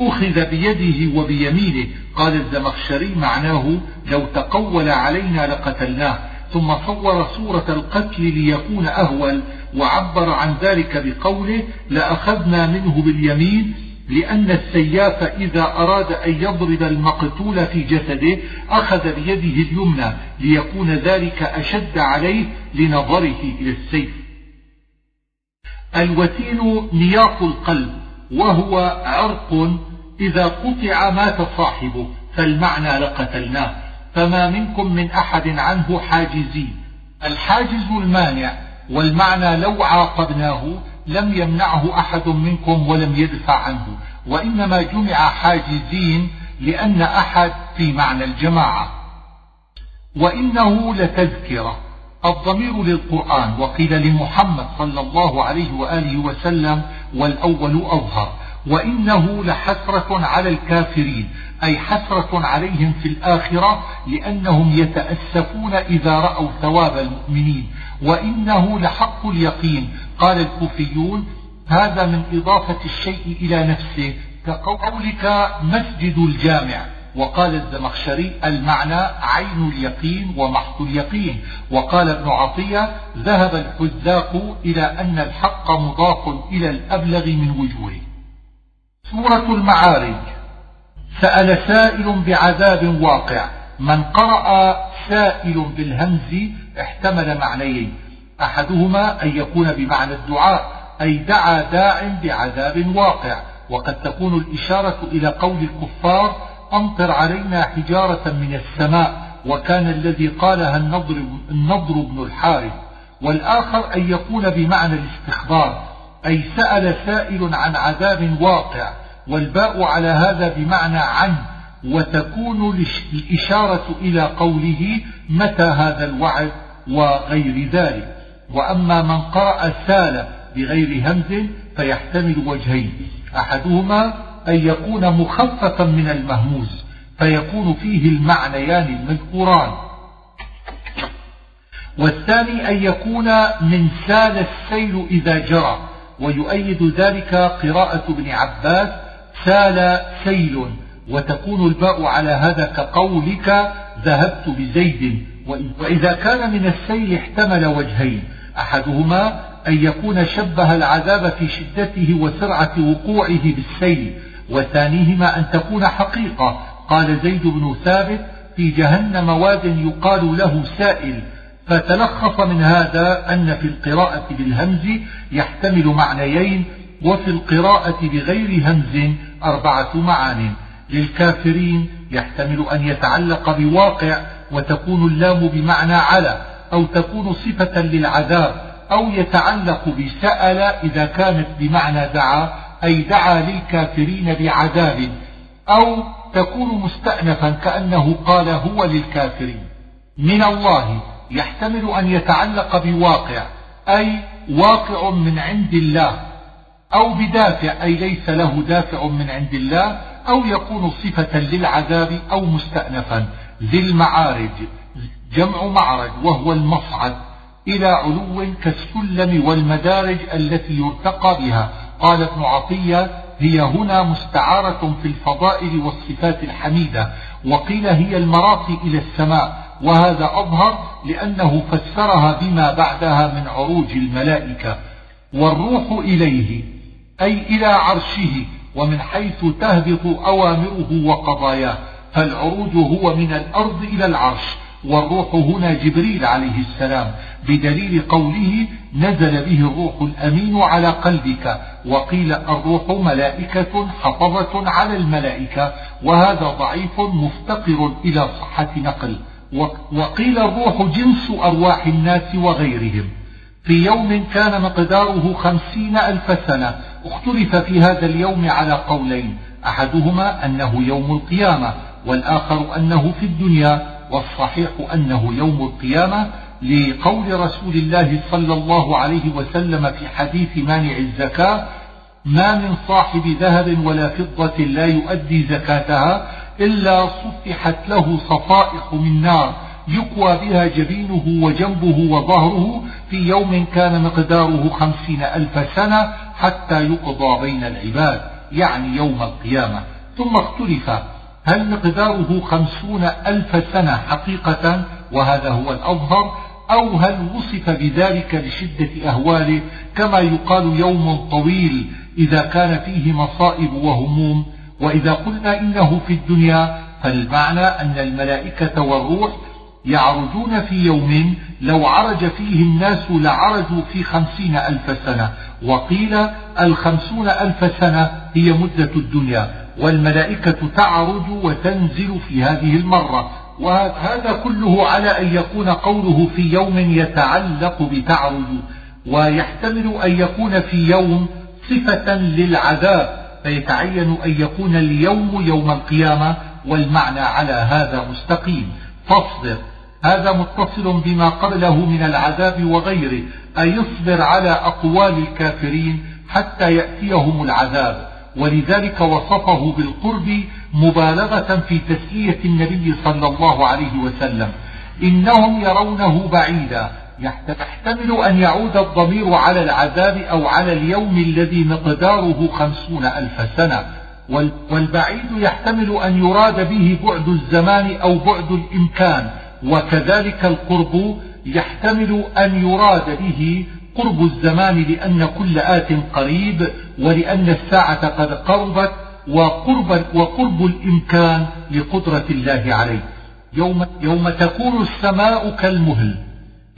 أخذ بيده وبيمينه. قال الزمخشري معناه لو تقول علينا لقتلناه. ثم صور صورة القتل ليكون أهول وعبر عن ذلك بقوله لأخذنا منه باليمين لأن السياف إذا أراد أن يضرب المقتول في جسده أخذ بيده اليمنى ليكون ذلك أشد عليه لنظره إلى السيف. الوتين نياط القلب وهو عرق إذا قطع مات صاحبه فالمعنى لقتلناه. فما منكم من أحد عنه حاجزين الحاجز المانع والمعنى لو عاقبناه لم يمنعه أحد منكم ولم يدفع عنه وإنما جمع حاجزين لأن أحد في معنى الجماعة. وإنه لتذكرة الضمير للقرآن وقيل لمحمد صلى الله عليه وآله وسلم والأول أظهر. وإنه لحسرة على الكافرين أي حسرة عليهم في الآخرة لأنهم يتأسفون إذا رأوا ثواب المؤمنين. وإنه لحق اليقين. قال الكوفيون هذا من إضافة الشيء إلى نفسه كقولك مسجد الجامع. وقال الزمخشري المعنى عين اليقين ومحض اليقين. وقال ابن عطية ذهب الحذاق إلى أن الحق مضاف إلى الأبلغ من وجوهه. سورة المعارج. سأل سائل بعذاب واقع. من قرأ سائل بالهمز احتمل معنيين. أحدهما أن يكون بمعنى الدعاء أي دعا داع بعذاب واقع. وقد تكون الإشارة إلى قول الكفار أمطر علينا حجارة من السماء وكان الذي قالها النضر, النضر بن الحارث. والآخر أن يكون بمعنى الاستخبار أي سأل سائل عن عذاب واقع والباء على هذا بمعنى عن وتكون الإشارة إلى قوله متى هذا الوعد وغير ذلك. وأما من قرأ سال بغير همز فيحتمل وجهين أحدهما أن يكون مخففا من المهموز فيكون فيه المعنيان المذكوران. والثاني أن يكون من سال السيل إذا جرى ويؤيد ذلك قراءة ابن عباس سال سيل وتكون الباء على هذا كقولك ذهبت بزيد. وإذا كان من السيل احتمل وجهين أحدهما أن يكون شبه العذاب في شدته وسرعة وقوعه بالسيل وثانيهما أن تكون حقيقة. قال زيد بن ثابت في جهنم واد يقال له سائل فتلخص من هذا أن في القراءة بالهمز يحتمل معنيين وفي القراءة بغير همز أربعة معان. للكافرين يحتمل أن يتعلق بواقع وتكون اللام بمعنى على أو تكون صفة للعذاب أو يتعلق بسأل إذا كانت بمعنى دعا أي دعا للكافرين بعذاب أو تكون مستأنفا كأنه قال هو للكافرين. من الله يحتمل أن يتعلق بواقع أي واقع من عند الله أو بدافع أي ليس له دافع من عند الله أو يكون صفة للعذاب أو مستأنفا. ذي المعارج جمع معرج وهو المصعد إلى علو كالسلم والمدارج التي يرتقى بها. قال ابن عطية هي هنا مستعارة في الفضائل والصفات الحميدة وقيل هي المراقي إلى السماء. وهذا أظهر لأنه فسرها بما بعدها من عروج الملائكة والروح إليه أي إلى عرشه ومن حيث تهبط أوامره وقضاياه فالعروج هو من الأرض إلى العرش والروح هنا جبريل عليه السلام بدليل قوله نزل به الروح الأمين على قلبك وقيل الروح ملائكة حفظة على الملائكة وهذا ضعيف مفتقر إلى صحة نقل. وقيل الروح جنس أرواح الناس وغيرهم. في يوم كان مقداره خمسين ألف سنة. اختلف في هذا اليوم على قولين. أحدهما أنه يوم القيامة والآخر أنه في الدنيا والصحيح أنه يوم القيامة. لقول رسول الله صلى الله عليه وسلم في حديث مانع الزكاة ما من صاحب ذهب ولا فضة لا يؤدي زكاتها إلا صفحت له صفائح من نار يقوى بها جبينه وجنبه وظهره في يوم كان مقداره خمسين ألف سنة حتى يقضى بين العباد يعني يوم القيامة. ثم اختلف هل مقداره خمسون ألف سنة حقيقة وهذا هو الأظهر أو هل وصف بذلك لشدة أهواله كما يقال يوم طويل إذا كان فيه مصائب وهموم؟ وإذا قلنا إنه في الدنيا فالمعنى أن الملائكة والروح يعرجون في يوم لو عرج فيه الناس لعرجوا في خمسين ألف سنة وقيل الخمسون ألف سنة هي مدة الدنيا والملائكة تعرج وتنزل في هذه المرة وهذا كله على أن يكون قوله في يوم يتعلق بتعرج ويحتمل أن يكون في يوم صفة للعذاب. فيتعين أن يكون اليوم يوم القيامة والمعنى على هذا مستقيم. فاصبر. هذا متصل بما قبله من العذاب وغيره. أي يصبر على أقوال الكافرين حتى يأتيهم العذاب. ولذلك وصفه بالقرب مبالغة في تسلية النبي صلى الله عليه وسلم. إنهم يرونه بعيدا. يحتمل أن يعود الضمير على العذاب أو على اليوم الذي مقداره خمسون ألف سنة. والبعيد يحتمل أن يراد به بعد الزمان أو بعد الإمكان. وكذلك القرب يحتمل أن يراد به قرب الزمان لأن كل آت قريب ولأن الساعة قد قربت وقرب, وقرب الإمكان لقدرة الله عليه. يوم, يوم تكون السماء كالمهل.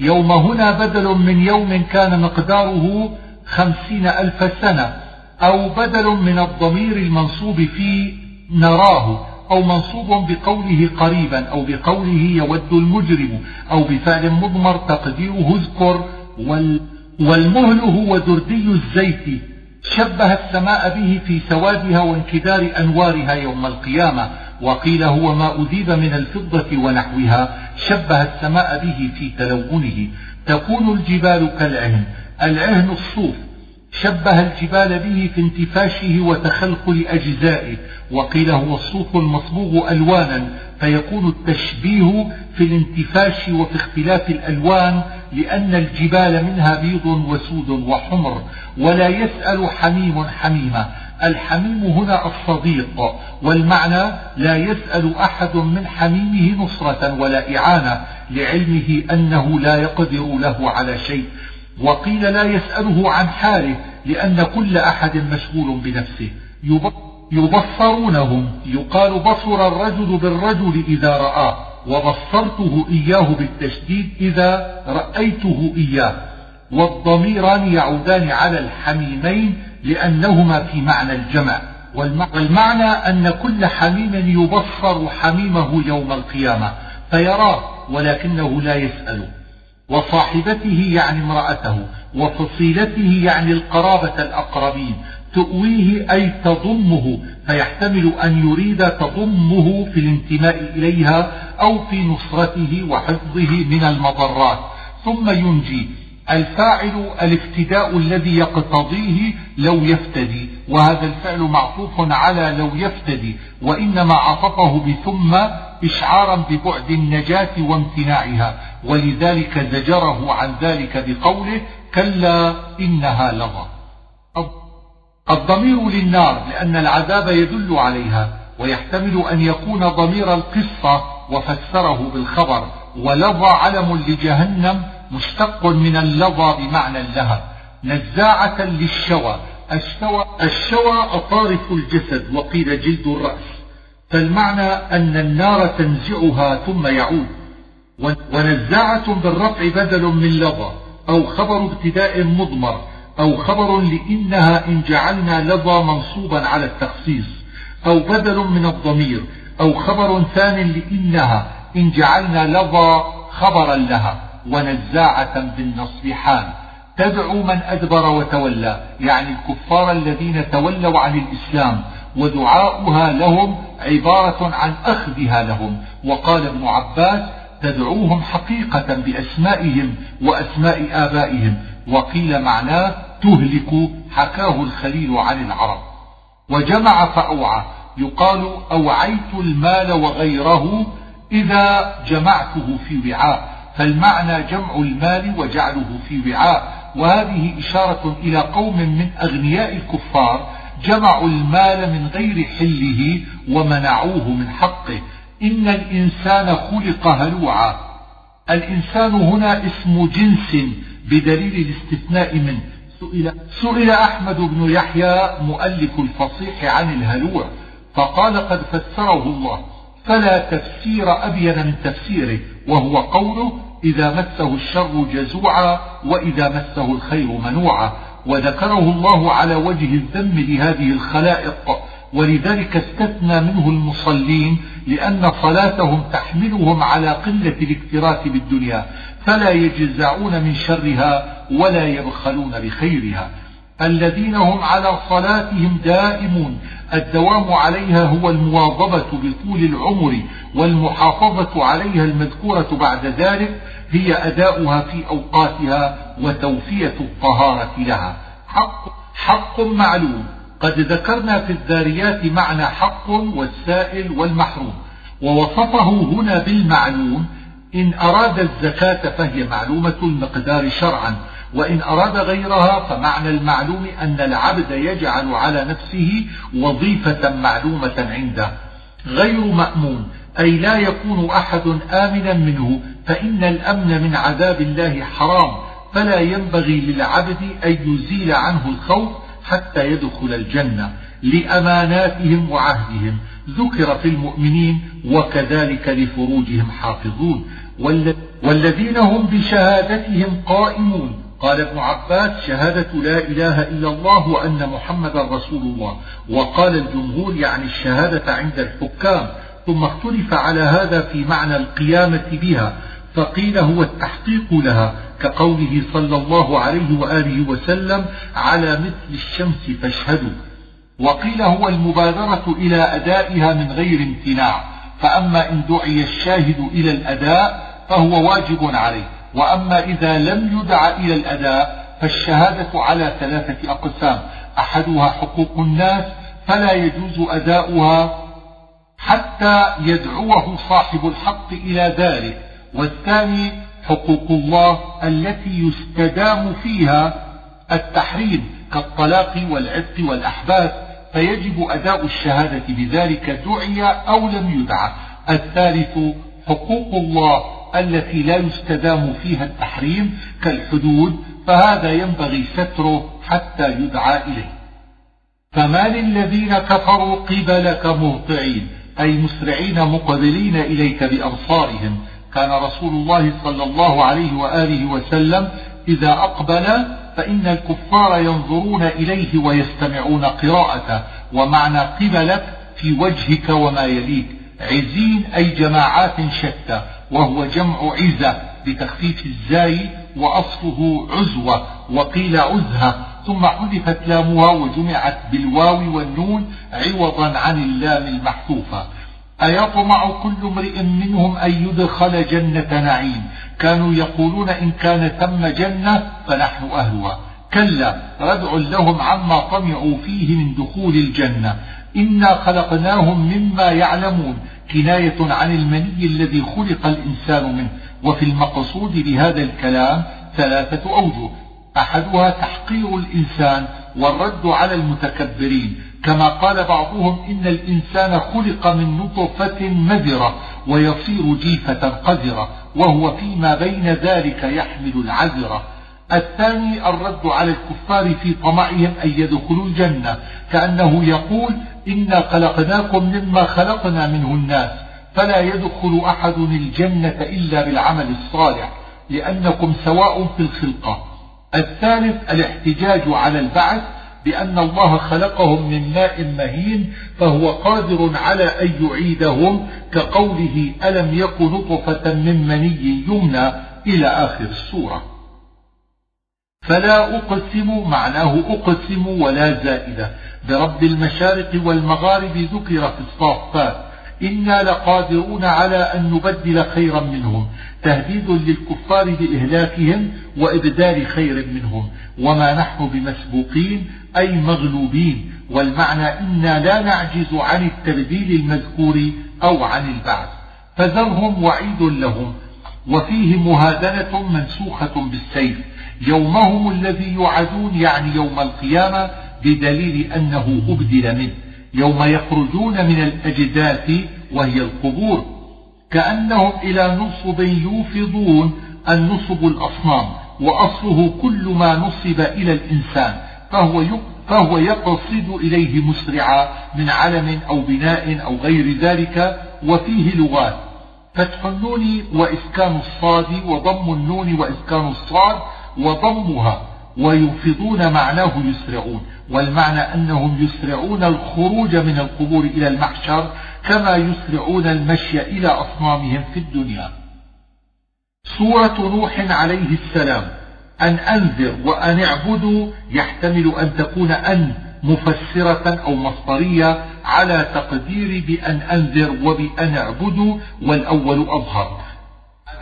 يوم هنا بدل من يوم كان مقداره خمسين ألف سنة أو بدل من الضمير المنصوب في نراه أو منصوب بقوله قريبا أو بقوله يود المجرم أو بفعل مضمر تقديره اذكر والمهل هو دردي الزيت. شبه السماء به في سوادها وانكدار أنوارها يوم القيامة. وقيل هو ما أذيب من الفضة ونحوها شبه السماء به في تلونه. تكون الجبال كالعهن. العهن الصوف. شبه الجبال به في انتفاشه وتخلخل أجزائه وقيل هو الصوف المصبوغ ألوانا. فيكون التشبيه في الانتفاش وفي اختلاف الألوان لأن الجبال منها بيض وسود وحمر. ولا يسأل حميم حميمة الحميم هنا الصديق والمعنى لا يسأل أحد من حميمه نصرة ولا إعانة لعلمه أنه لا يقدر له على شيء. وقيل لا يسأله عن حاله لأن كل أحد مشغول بنفسه. يبصرونهم يقال بصر الرجل بالرجل إذا رآه وبصرته إياه بالتشديد إذا رأيته إياه. والضميران يعودان على الحميمين لأنهما في معنى الجمع. والمعنى أن كل حميم يبصر حميمه يوم القيامة. فيراه ولكنه لا يسأله وصاحبته يعني امرأته وفصيلته يعني القرابة الأقربين. تؤويه أي تضمه فيحتمل أن يريد تضمه في الانتماء إليها أو في نصرته وحفظه من المضرات. ثم ينجي الفاعل الافتداء الذي يقتضيه لو يفتدي وهذا الفعل معطوف على لو يفتدي وإنما عطفه بثم إشعارا ببعد النجاة وامتناعها ولذلك زجره عن ذلك بقوله كلا إنها لظى. الضمير للنار لأن العذاب يدل عليها ويحتمل أن يكون ضمير القصة وفسره بالخبر ولظى علم لجهنم مشتق من اللظى بمعنى اللهب نزاعة للشوى. الشوى, الشوى أطارف الجسد وقيل جلد الرأس. فالمعنى أن النار تنزعها ثم يعود. ونزاعة بالرفع بدل من لظى أو خبر ابتداء مضمر أو خبر لإنها إن جعلنا لظى منصوبا على التخصيص أو بدل من الضمير أو خبر ثان لإنها إن جعلنا لظى خبرا لها. ونزاعة بالنصب حال تدعو من أدبر وتولى يعني الكفار الذين تولوا عن الإسلام ودعاؤها لهم عبارة عن أخذها لهم. وقال ابن عباس تدعوهم حقيقة بأسمائهم وأسماء آبائهم. وقيل معناه تهلك حكاه الخليل عن العرب. وجمع فأوعى يقال أوعيت المال وغيره إذا جمعته في وعاء. فالمعنى جمع المال وجعله في وعاء وهذه إشارة إلى قوم من أغنياء الكفار جمعوا المال من غير حله ومنعوه من حقه. إن الإنسان خلق هلوعا. الإنسان هنا اسم جنس بدليل الاستثناء منه. سئل, سئل أحمد بن يحيى مؤلف الفصيح عن الهلوع فقال قد فسره الله فلا تفسير أبين من تفسيره وهو قوله إذا مسه الشر جزوعا وإذا مسه الخير منوعا. وذكره الله على وجه الذم لهذه الخلائق. ولذلك استثنى منه المصلين لأن صلاتهم تحملهم على قلة الاكتراث بالدنيا. فلا يجزعون من شرها ولا يبخلون بخيرها. الذين هم على صلاتهم دائمون. الدوام عليها هو المواظبة بطول العمر والمحافظة عليها المذكورة بعد ذلك هي أداؤها في أوقاتها وتوفية الطهارة لها. حق, حق معلوم. قد ذكرنا في الذاريات معنى حق والسائل والمحروم. ووصفه هنا بالمعلوم. إن أراد الزكاة فهي معلومة المقدار شرعا. وإن أراد غيرها فمعنى المعلوم أن العبد يجعل على نفسه وظيفة معلومة عنده. غير مأمون أي لا يكون أحد آمنا منه فإن الأمن من عذاب الله حرام فلا ينبغي للعبد أن يزيل عنه الخوف حتى يدخل الجنة لأماناتهم وعهدهم. ذكر في المؤمنين وكذلك لفروجهم حافظون والذين هم بشهادتهم قائمون. قال ابن عباس شهادة لا إله إلا الله وأن محمدا رسول الله. وقال الجمهور يعني الشهادة عند الحكام. ثم اختلف على هذا في معنى القيامة بها فقيل هو التحقيق لها كقوله صلى الله عليه وآله وسلم على مثل الشمس فاشهدوا. وقيل هو المبادرة إلى أدائها من غير امتناع فأما إن دعي الشاهد إلى الأداء فهو واجب عليه. وأما إذا لم يدع إلى الأداء فالشهادة على ثلاثة أقسام أحدها حقوق الناس فلا يجوز أداؤها حتى يدعوه صاحب الحق إلى ذلك والثاني حقوق الله التي يستدام فيها التحريم كالطلاق والعتق والأحباس فيجب أداء الشهادة بذلك دعي أو لم يدع. الثالث حقوق الله التي لا يستدام فيها التحريم كالحدود فهذا ينبغي ستره حتى يدعى إليه. فما للذين كفروا قبلك مهطعين أي مسرعين مقبلين إليك بأبصارهم كان رسول الله صلى الله عليه وآله وسلم إذا أقبل فإن الكفار ينظرون إليه ويستمعون قراءته ومعنى قبلك في وجهك وما يليك. عزين أي جماعات شتى وهو جمع عزة بتخفيف الزاي وأصله عزوة وقيل عزهة ثم حذفت لامها وجمعت بالواو والنون عوضا عن اللام المحذوفة. أيطمع كل امرئ منهم أن يدخل جنة نعيم. كانوا يقولون إن كان ثم جنة فنحن أهلها. كلا ردع لهم عما طمعوا فيه من دخول الجنة. إنا خلقناهم مما يعلمون. كناية عن المني الذي خلق الإنسان منه. وفي المقصود بهذا الكلام ثلاثة أوجه. أحدها تحقير الإنسان والرد على المتكبرين. كما قال بعضهم إن الإنسان خلق من نطفة مذرة ويصير جيفة قذرة. وهو فيما بين ذلك يحمل العذرة. الثاني الرد على الكفار في طمعهم أن يدخلوا الجنة كأنه يقول إنا خلقناكم مما خلقنا منه الناس فلا يدخل أحد الجنة إلا بالعمل الصالح لأنكم سواء في الخلقة. الثالث الاحتجاج على البعث بأن الله خلقهم من ماء مهين فهو قادر على أن يعيدهم كقوله ألم يك نطفة من مني يمنى إلى آخر السورة. فلا أقسم معناه أقسم ولا زائدة. برب المشارق والمغارب ذكر في الصافات إنا لقادرون على أن نبدل خيرا منهم تهديد للكفار بإهلاكهم وإبدال خير منهم. وما نحن بمسبوقين أي مغلوبين. والمعنى إنا لا نعجز عن التبديل المذكور أو عن البعث. فذرهم وعيد لهم وفيه مهادنة منسوخة بالسيف. يومهم الذي يوعدون يعني يوم القيامة بدليل أنه أبدل منه. يوم يخرجون من الأجداث وهي القبور. كأنهم إلى نصب يوفضون النصب الأصنام وأصله كل ما نصب إلى الإنسان فهو فهو يقصد إليه مسرعا من علم أو بناء أو غير ذلك وفيه لغات. فتح النون وإسكان الصاد وضم النون وإسكان الصاد وضمها ويفضون معناه يسرعون والمعنى أنهم يسرعون الخروج من القبور إلى المحشر كما يسرعون المشي إلى أصنامهم في الدنيا. سورة نوح عليه السلام أن أنذر وأن اعبدوا يحتمل أن تكون أن مفسرة أو مصدرية على تقدير بأن أنذر وبأن اعبدوا والأول أظهر.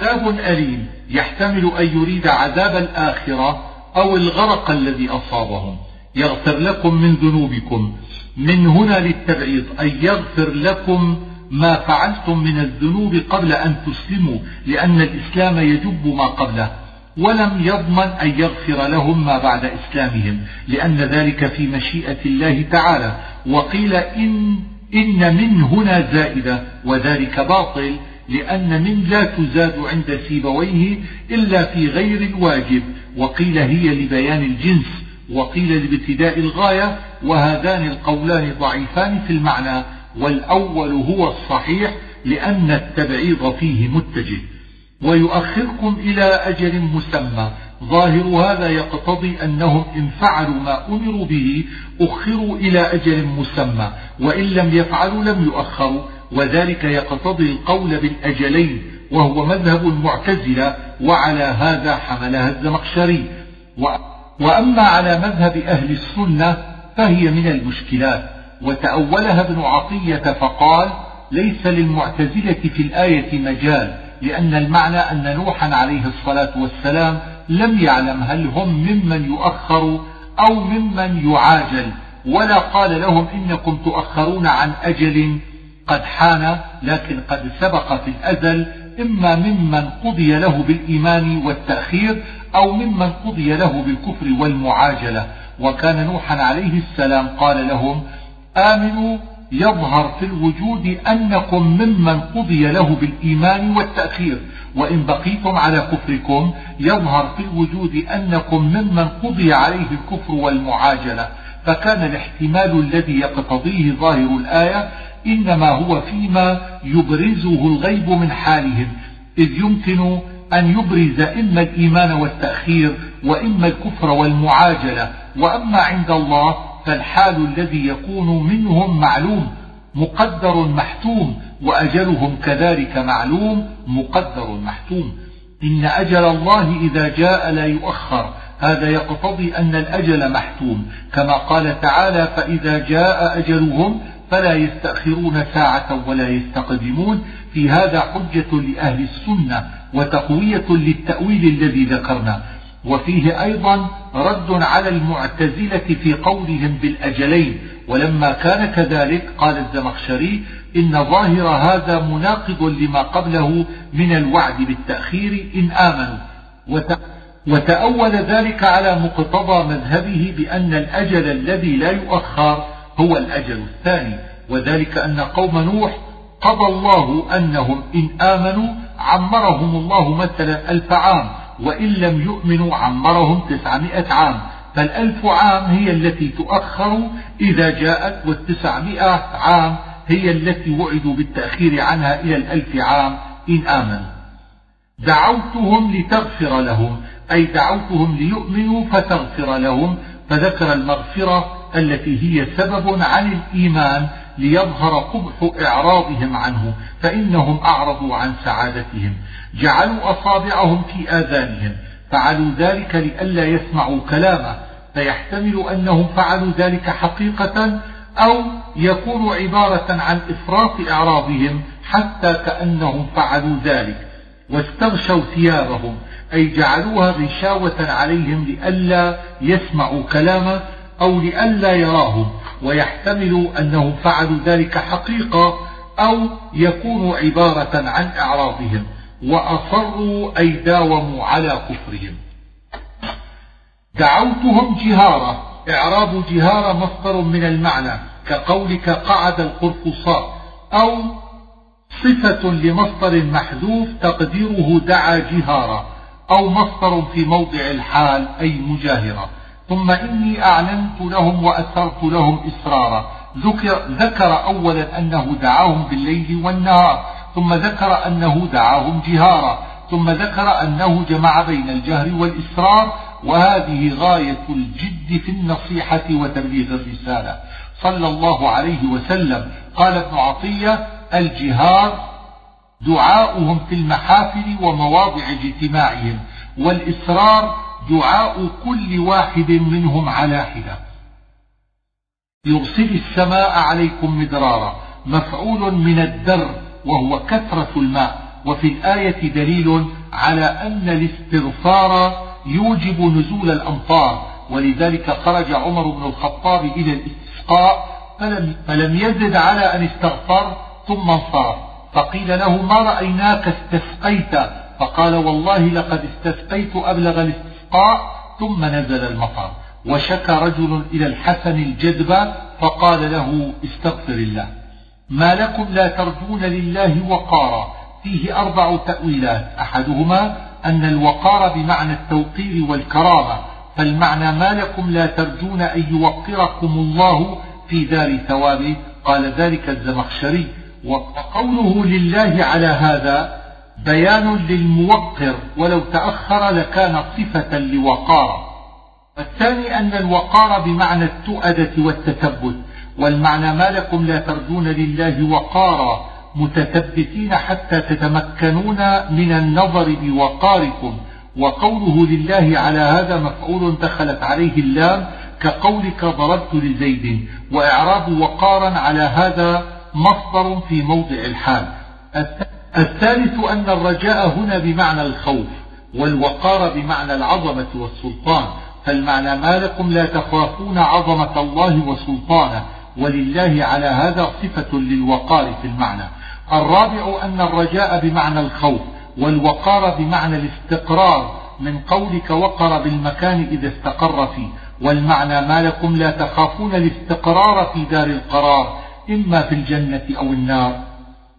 عذاب أليم يحتمل أن يريد عذاب الآخرة أو الغرق الذي أصابهم. يغفر لكم من ذنوبكم. من هنا للتبعيض أن يغفر لكم ما فعلتم من الذنوب قبل أن تسلموا لأن الإسلام يجب ما قبله. ولم يضمن أن يغفر لهم ما بعد إسلامهم لأن ذلك في مشيئة الله تعالى. وقيل إن, إن من هنا زائدة وذلك باطل لأن من لا تزاد عند سيبويه إلا في غير الواجب وقيل هي لبيان الجنس وقيل لابتداء الغاية وهذان القولان ضعيفان في المعنى والأول هو الصحيح لأن التبعيض فيه متجه. ويؤخركم إلى أجل مسمى ظاهر هذا يقتضي أنهم إن فعلوا ما أمروا به أخروا إلى أجل مسمى وإن لم يفعلوا لم يؤخروا. وذلك يقتضي القول بالأجلين وهو مذهب المعتزلة وعلى هذا حملها الزمخشري وأما على مذهب أهل السنة فهي من المشكلات. وتأولها ابن عطية فقال ليس للمعتزلة في الآية مجال لأن المعنى أن نوحا عليه الصلاة والسلام لم يعلم هل هم ممن يؤخر أو ممن يعاجل. ولا قال لهم إنكم تؤخرون عن أجل قد حان لكن قد سبق في الأزل إما ممن قضي له بالإيمان والتأخير أو ممن قضي له بالكفر والمعاجلة. وكان نوحا عليه السلام قال لهم آمنوا يظهر في الوجود أنكم ممن قضي له بالإيمان والتأخير. وإن بقيتم على كفركم يظهر في الوجود أنكم ممن قضي عليه الكفر والمعاجلة. فكان الاحتمال الذي يقتضيه ظاهر الآية إنما هو فيما يبرزه الغيب من حالهم إذ يمكن أن يبرز إما الإيمان والتأخير وإما الكفر والمعاجلة. وأما عند الله فالحال الذي يكون منهم معلوم مقدر محتوم وأجلهم كذلك معلوم مقدر محتوم. إن أجل الله إذا جاء لا يؤخر. هذا يقتضي أن الأجل محتوم. كما قال تعالى فإذا جاء أجلهم فلا يستأخرون ساعة ولا يستقدمون. في هذا حجة لأهل السنة وتقوية للتأويل الذي ذكرنا. وفيه أيضا رد على المعتزلة في قولهم بالأجلين. ولما كان كذلك قال الزمخشري إن ظاهر هذا مناقض لما قبله من الوعد بالتأخير إن آمنوا. وتأول ذلك على مقتضى مذهبه بأن الأجل الذي لا يؤخر هو الأجل الثاني وذلك أن قوم نوح قضى الله أنهم إن آمنوا عمرهم الله مثلا ألف عام وإن لم يؤمنوا عمرهم تسعمائة عام. فالألف عام هي التي تؤخر إذا جاءت والتسعمائة عام هي التي وعدوا بالتأخير عنها إلى الألف عام إن آمنوا. دعوتهم لتغفر لهم أي دعوتهم ليؤمنوا فتغفر لهم فذكر المغفرة التي هي سبب عن الإيمان ليظهر قبح إعراضهم عنه فإنهم أعرضوا عن سعادتهم جعلوا أصابعهم في آذانهم فعلوا ذلك لئلا يسمعوا كلامه فيحتمل أنهم فعلوا ذلك حقيقة أو يكون عبارة عن إفراط إعراضهم حتى كأنهم فعلوا ذلك واستغشوا ثيابهم أي جعلوها غشاوة عليهم لئلا يسمعوا كلامه أو لئلا يراهم ويحتمل أنهم فعلوا ذلك حقيقة أو يكون عبارة عن إعراضهم وأصروا أي داوموا على كفرهم. دعوتهم جهارة إعراب جهارة مصدر من المعنى كقولك قعد القرفصاء أو صفة لمصدر محذوف تقديره دعا جهارا أو مصدر في موضع الحال أي مجاهرة. ثم إني أعلنت لهم وأسرت لهم إسرارا. ذكر, ذكر أولا أنه دعاهم بالليل والنهار ثم ذكر أنه دعاهم جهارا ثم ذكر أنه جمع بين الجهر والإسرار. وهذه غاية الجد في النصيحة وتبليغ الرسالة. صلى الله عليه وسلم. قال ابن عطية الجهار دعاؤهم في المحافل ومواضع اجتماعهم والإسرار دعاء كل واحد منهم على حدة يرسل السماء عليكم مدرارا مفعول من الدر وهو كثرة الماء وفي الآية دليل على أن الاستغفار يوجب نزول الأمطار. ولذلك خرج عمر بن الخطاب إلى الاستسقاء فلم, فلم يزد على أن استغفر ثم انصرف. فقيل له ما رأيناك استسقيت؟ فقال والله لقد استسقيت أبلغ الاستسقاء ثم نزل المطر. وشكى رجل إلى الحسن الجدب فقال له استغفر الله. ما لكم لا ترجون لله وقارا. فيه أربع تأويلات. أحدهما أن الوقار بمعنى التوقير والكرامة. فالمعنى ما لكم لا ترجون أن يوقركم الله في دار ثوابه. قال ذلك الزمخشري. وقوله لله على هذا بيان للموقر ولو تأخر لكان صفة لوقار. والثاني أن الوقار بمعنى التؤدة والتثبت والمعنى ما لكم لا ترجون لله وقارا متثبتين حتى تتمكنون من النظر بوقاركم. وقوله لله على هذا مفعول دخلت عليه اللام كقولك ضربت لزيد وإعراب وقارا على هذا مصدر في موضع الحال. الثالث أن الرجاء هنا بمعنى الخوف والوقار بمعنى العظمة والسلطان. فالمعنى ما لكم لا تخافون عظمة الله وسلطانه ولله على هذا صفة للوقار في المعنى. الرابع أن الرجاء بمعنى الخوف والوقار بمعنى الاستقرار من قولك وقر بالمكان إذا استقر فيه. والمعنى ما لكم لا تخافون الاستقرار في دار القرار إما في الجنة أو النار.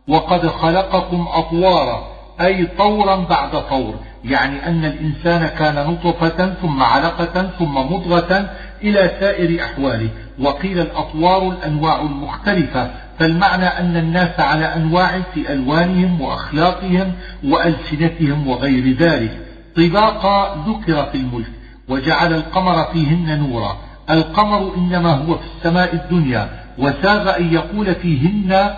وقد خلقكم أطوارا أي طورا بعد طور يعني أن الإنسان كان نطفة ثم علقة ثم مضغة إلى سائر أحواله وقيل الأطوار الأنواع المختلفة فالمعنى أن الناس على أنواع في ألوانهم وأخلاقهم وألسنتهم وغير ذلك. طباقا ذكر في الملك وجعل القمر فيهن نورا القمر إنما هو في السماء الدنيا وساغ أن يقول فيهن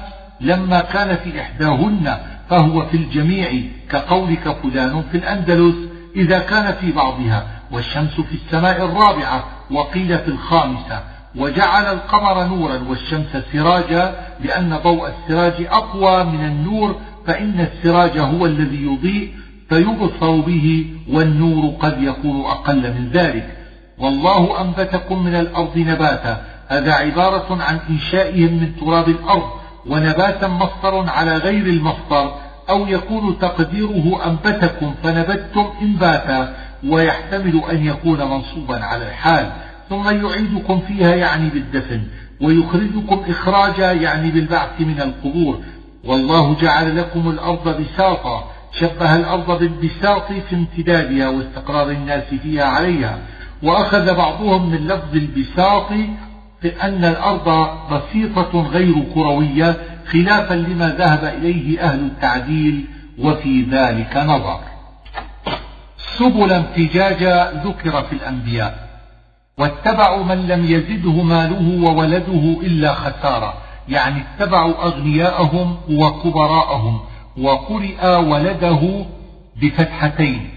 لما كان في إحداهن فهو في الجميع كقولك فلان في الأندلس إذا كان في بعضها والشمس في السماء الرابعة وقيل في الخامسة وجعل القمر نورا والشمس سراجا لأن ضوء السراج أقوى من النور فإن السراج هو الذي يضيء فيبصر به والنور قد يكون أقل من ذلك. والله أنبتكم من الأرض نباتا هذا عبارة عن إنشائهم من تراب الأرض. ونباتا مصدر على غير المصدر أو يكون تقديره أنبتكم فنبتتم إنباتا ويحتمل أن يكون منصوبا على الحال. ثم يعيدكم فيها يعني بالدفن ويخرجكم إخراجا يعني بالبعث من القبور. والله جعل لكم الأرض بساطا شبه الأرض بالبساط في امتدادها واستقرار الناس فيها عليها. وأخذ بعضهم من لفظ البساط بأن الأرض بسيطة غير كروية خلافا لما ذهب إليه أهل التعديل وفي ذلك نظر. سبل امتجاج ذكر في الأنبياء. واتبعوا من لم يزده ماله وولده إلا خسارة. يعني اتبعوا أغنياءهم وكبراءهم. وقرئ ولده بفتحتين.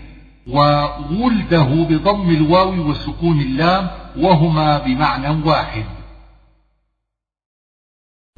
وولده بضم الواو وسكون اللام وهما بمعنى واحد.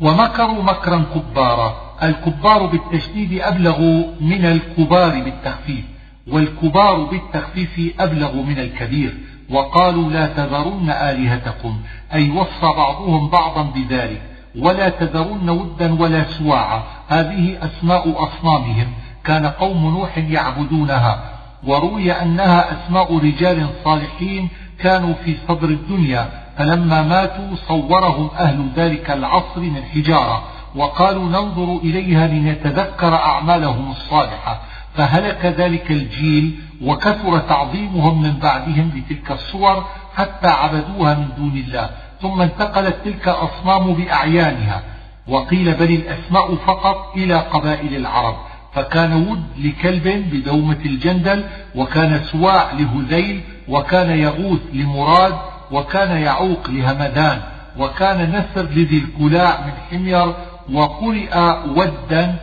ومكروا مكرا كبارا. الكبار بالتشديد أبلغ من الكبار بالتخفيف والكبار بالتخفيف أبلغ من الكبير. وقالوا لا تذرن آلهتكم أي وصى بعضهم بعضا بذلك. ولا تذرن ودا ولا سواعا. هذه أسماء أصنامهم. كان قوم نوح يعبدونها. وروي أنها أسماء رجال صالحين كانوا في صدر الدنيا فلما ماتوا صورهم أهل ذلك العصر من حجارة وقالوا ننظر إليها لنتذكر أعمالهم الصالحة فهلك ذلك الجيل وكثر تعظيمهم من بعدهم بتلك الصور حتى عبدوها من دون الله ثم انتقلت تلك الأصنام بأعيانها وقيل بل الأسماء فقط إلى قبائل العرب. فكان ود لكلب بدومة الجندل وكان سواع لهذيل وكان يغوث لمراد وكان يعوق لهمدان وكان نسر لذي الكلاع من حمير وقرئ ودا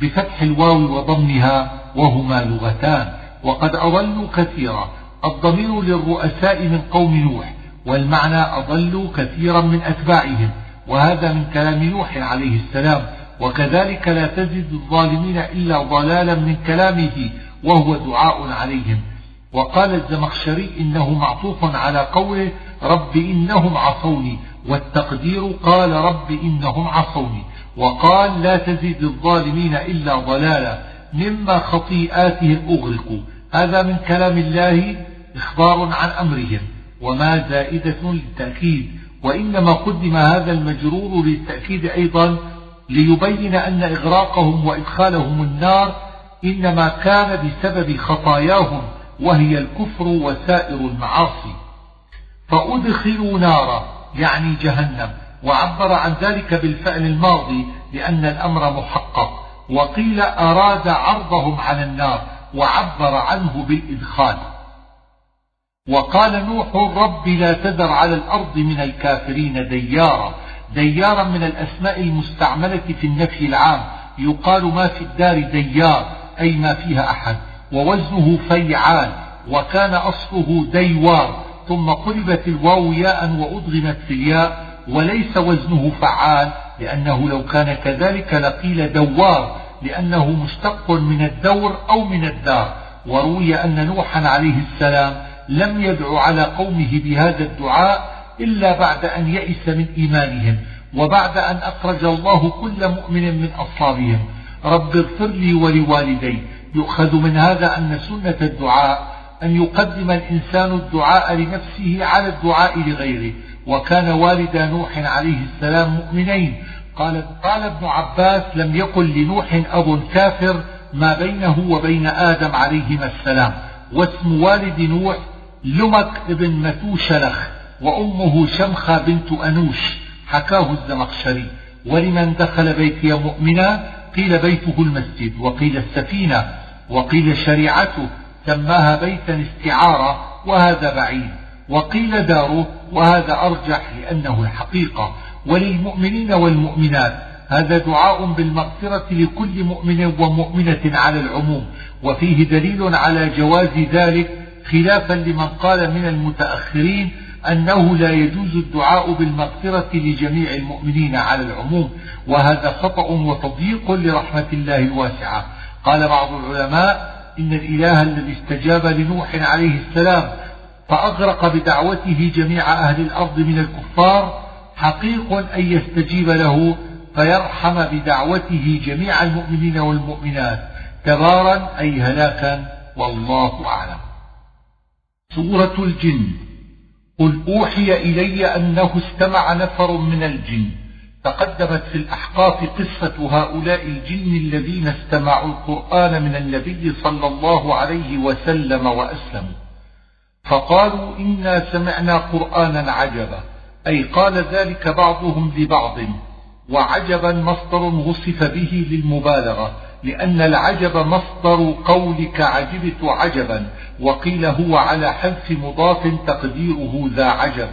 بفتح الواو وضمها وهما لغتان. وقد أضلوا كثيرا. الضمير للرؤساء من قوم نوح والمعنى أضلوا كثيرا من أتباعهم. وهذا من كلام نوح عليه السلام. وكذلك لا تزد الظالمين إلا ضلالا من كلامه وهو دعاء عليهم. وقال الزمخشري إنه معطوف على قوله رب إنهم عصوني والتقدير قال رب إنهم عصوني. وقال لا تزد الظالمين إلا ضلالا مما خطيئاتهم أغرقوا. هذا من كلام الله إخبار عن أمرهم وما زائدة للتأكيد. وإنما قدم هذا المجرور للتأكيد أيضا ليبين أن إغراقهم وإدخالهم النار إنما كان بسبب خطاياهم وهي الكفر وسائر المعاصي. فأدخلوا نارا يعني جهنم. وعبر عن ذلك بالفعل الماضي لأن الأمر محقق. وقيل أراد عرضهم على النار وعبر عنه بالإدخال. وقال نوح رب لا تذر على الأرض من الكافرين ديارا. ديارا من الأسماء المستعملة في النفي العام. يقال ما في الدار ديار أي ما فيها أحد. ووزنه فيعان وكان أصله ديوار. ثم قلبت الواو ياء وأدغمت في الياء وليس وزنه فعال لأنه لو كان كذلك لقيل دوار لأنه مشتق من الدور أو من الدار. وروي أن نوحا عليه السلام لم يدع على قومه بهذا الدعاء إلا بعد أن يئس من إيمانهم وبعد أن أخرج الله كل مؤمن من أصحابهم رب اغفر لي ولوالدي. يؤخذ من هذا أن سنة الدعاء أن يقدم الإنسان الدعاء لنفسه على الدعاء لغيره. وكان والد نوح عليه السلام مؤمنين. قال, قال ابن عباس لم يقل لنوح أب كافر ما بينه وبين آدم عليهما السلام. واسم والد نوح لمك ابن متوشلخ. وأمه شمخة بنت أنوش حكاه الزمخشري ولمن دخل بيتي مؤمنا قيل بيته المسجد وقيل السفينة وقيل شريعته سماها بيتا استعارة وهذا بعيد وقيل داره وهذا أرجح لأنه الحقيقة وللمؤمنين والمؤمنات هذا دعاء بالمغفرة لكل مؤمن ومؤمنة على العموم وفيه دليل على جواز ذلك خلافا لمن قال من المتأخرين أنه لا يجوز الدعاء بالمغفرة لجميع المؤمنين على العموم وهذا خطأ وتضييق لرحمة الله الواسعة. قال بعض العلماء إن الإله الذي استجاب لنوح عليه السلام فأغرق بدعوته جميع أهل الأرض من الكفار حقيق أن يستجيب له فيرحم بدعوته جميع المؤمنين والمؤمنات. تبارا أي هلاكا والله أعلم. سورة الجن. قل أوحي إلي أنه استمع نفر من الجن. تقدمت في الأحقاف قصة هؤلاء الجن الذين استمعوا القرآن من النبي صلى الله عليه وسلم وأسلموا. فقالوا إنا سمعنا قرآنا عجبا. أي قال ذلك بعضهم لبعض. وعجبا مصدر وصف به للمبالغة. لأن العجب مصدر قولك عجبت عجبا وقيل هو على حذف مضاف تقديره ذا عجب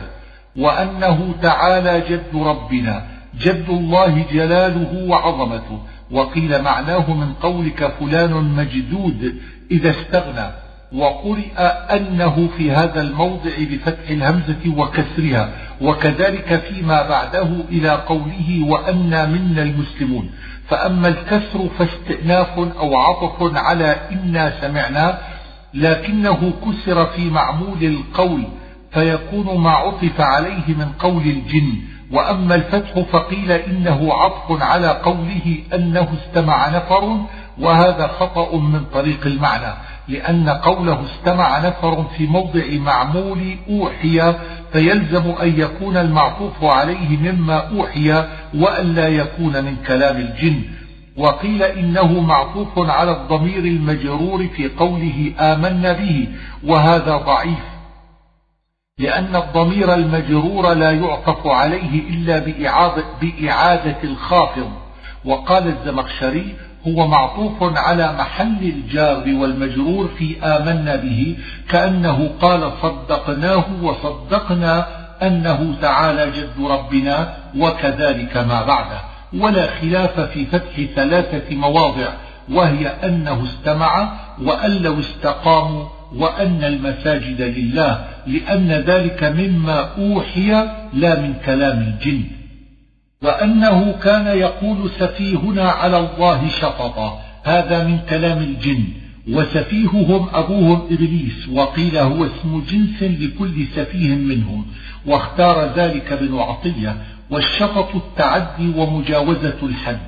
وأنه تعالى جد ربنا جد الله جلاله وعظمته وقيل معناه من قولك فلان مجدود إذا استغنى وقرئ أنه في هذا الموضع بفتح الهمزة وكسرها وكذلك فيما بعده إلى قوله وأنا منا المسلمون. فأما الكسر فاستئناف أو عطف على إنا سمعنا لكنه كسر في معمول القول فيكون ما عطف عليه من قول الجن. وأما الفتح فقيل إنه عطف على قوله أنه استمع نفر وهذا خطأ من طريق المعنى. لأن قوله استمع نفر في موضع معمول أوحي فيلزم أن يكون المعطوف عليه مما أوحي وألا يكون من كلام الجن. وقيل إنه معطوف على الضمير المجرور في قوله آمنا به وهذا ضعيف. لأن الضمير المجرور لا يعطف عليه إلا بإعادة, بإعادة الخافض. وقال الزمخشري هو معطوف على محل الجار والمجرور في آمنا به كأنه قال صدقناه وصدقنا أنه تعالى جد ربنا وكذلك ما بعده. ولا خلاف في فتح ثلاثة مواضع وهي أنه استمع وأن لو استقاموا وأن المساجد لله لأن ذلك مما أوحي لا من كلام الجن. وأنه كان يقول سفيهنا على الله شططا هذا من كلام الجن. وسفيههم أبوهم إبليس وقيل هو اسم جنس لكل سفيه منهم واختار ذلك ابن عطية والشطط التعدي ومجاوزة الحد.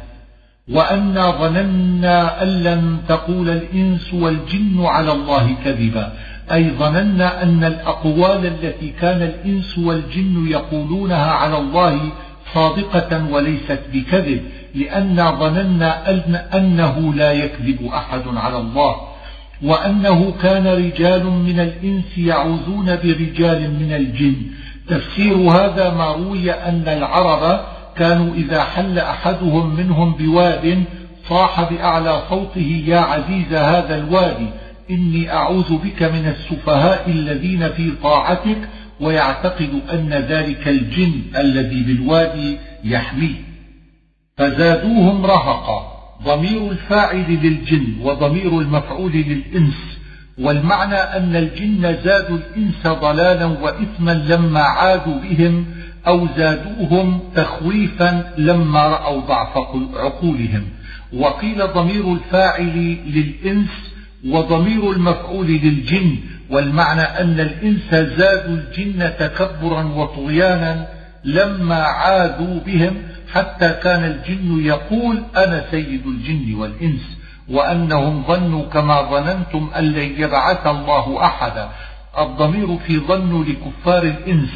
وأنا ظننا أن لن تقول الإنس والجن على الله كذبا أي ظننا أن الأقوال التي كان الإنس والجن يقولونها على الله صادقة وليست بكذب لأن ظننا أن أنه لا يكذب أحد على الله وأنه كان رجال من الإنس يعوذون برجال من الجن. تفسير هذا ما روي أن العرب كانوا إذا حل أحدهم منهم بواد صاح بأعلى صوته يا عزيز هذا الوادي إني أعوذ بك من السفهاء الذين في طاعتك ويعتقد أن ذلك الجن الذي بالوادي يحميه. فزادوهم رهقا ضمير الفاعل للجن وضمير المفعول للإنس. والمعنى أن الجن زادوا الإنس ضلالا وإثما لما عادوا بهم أو زادوهم تخويفا لما رأوا ضعف عقولهم. وقيل ضمير الفاعل للإنس وضمير المفعول للجن والمعنى أن الإنس زادوا الجن تكبرا وطغيانا لما عادوا بهم حتى كان الجن يقول أنا سيد الجن والإنس وأنهم ظنوا كما ظننتم أن لن يبعث الله أحدا. الضمير في ظن لكفار الإنس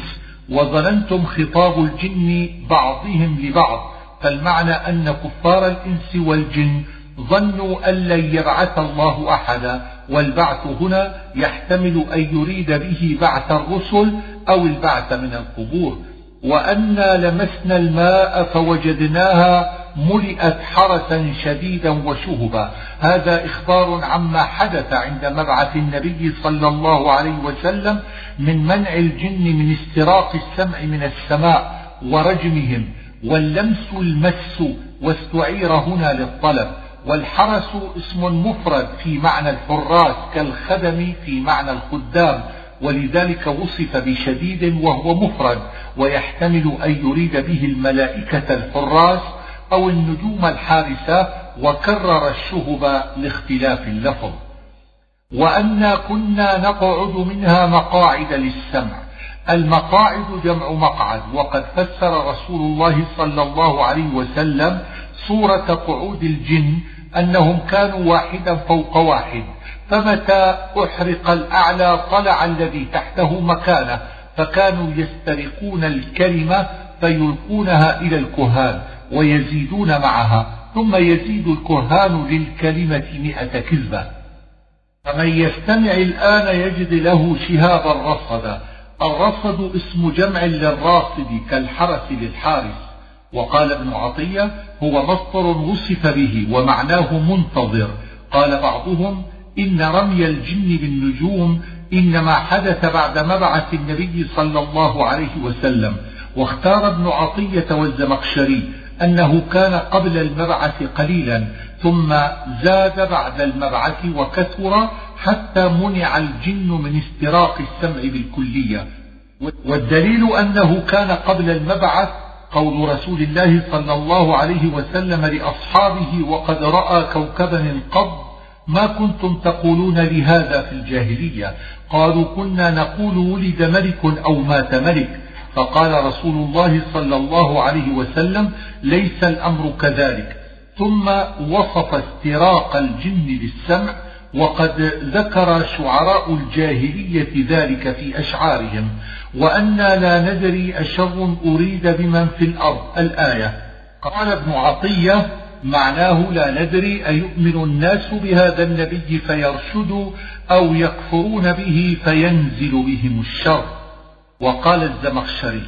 وظننتم خطاب الجن بعضهم لبعض. فالمعنى أن كفار الإنس والجن ظنوا أن لن يبعث الله أحدا. والبعث هنا يحتمل أن يريد به بعث الرسل أو البعث من القبور. وأنا لمسنا الماء فوجدناها ملئت حرسا شديدا وشهبا. هذا إخبار عما حدث عند مبعث النبي صلى الله عليه وسلم من منع الجن من استراق السمع من السماء ورجمهم. واللمس المس واستعير هنا للطلب. والحرس اسم مفرد في معنى الحراس كالخدم في معنى الخدام ولذلك وصف بشديد وهو مفرد ويحتمل أن يريد به الملائكة الحراس أو النجوم الحارسة وكرر الشهب لاختلاف اللفظ. وأنا كنا نقعد منها مقاعد للسمع المقاعد جمع مقعد وقد فسر رسول الله صلى الله عليه وسلم صورة قعود الجن أنهم كانوا واحدا فوق واحد فمتى أحرق الأعلى طلع الذي تحته مكانه فكانوا يسترقون الكلمة فيلقونها إلى الكهان ويزيدون معها ثم يزيد الكهان للكلمة مئة كذبة فمن يستمع الآن يجد له شهابا رصدا الرصد اسم جمع للراصد كالحرس للحارس. وقال ابن عطية هو مصدر وصف به ومعناه منتظر. قال بعضهم إن رمي الجن بالنجوم إنما حدث بعد مبعث النبي صلى الله عليه وسلم. واختار ابن عطية والزمخشري أنه كان قبل المبعث قليلا ثم زاد بعد المبعث وكثر حتى منع الجن من استراق السمع بالكلية. والدليل أنه كان قبل المبعث قول رسول الله صلى الله عليه وسلم لأصحابه وقد رأى كوكبا انقض ما كنتم تقولون لهذا في الجاهلية؟ قالوا كنا نقول ولد ملك أو مات ملك. فقال رسول الله صلى الله عليه وسلم ليس الأمر كذلك. ثم وصف استراق الجن بالسمع وقد ذكر شعراء الجاهلية ذلك في أشعارهم. وأنا لا ندري أشر أريد بمن في الأرض. الآية. قال ابن عطية معناه لا ندري أيؤمن الناس بهذا النبي فيرشدوا أو يكفرون به فينزل بهم الشر. وقال الزمخشري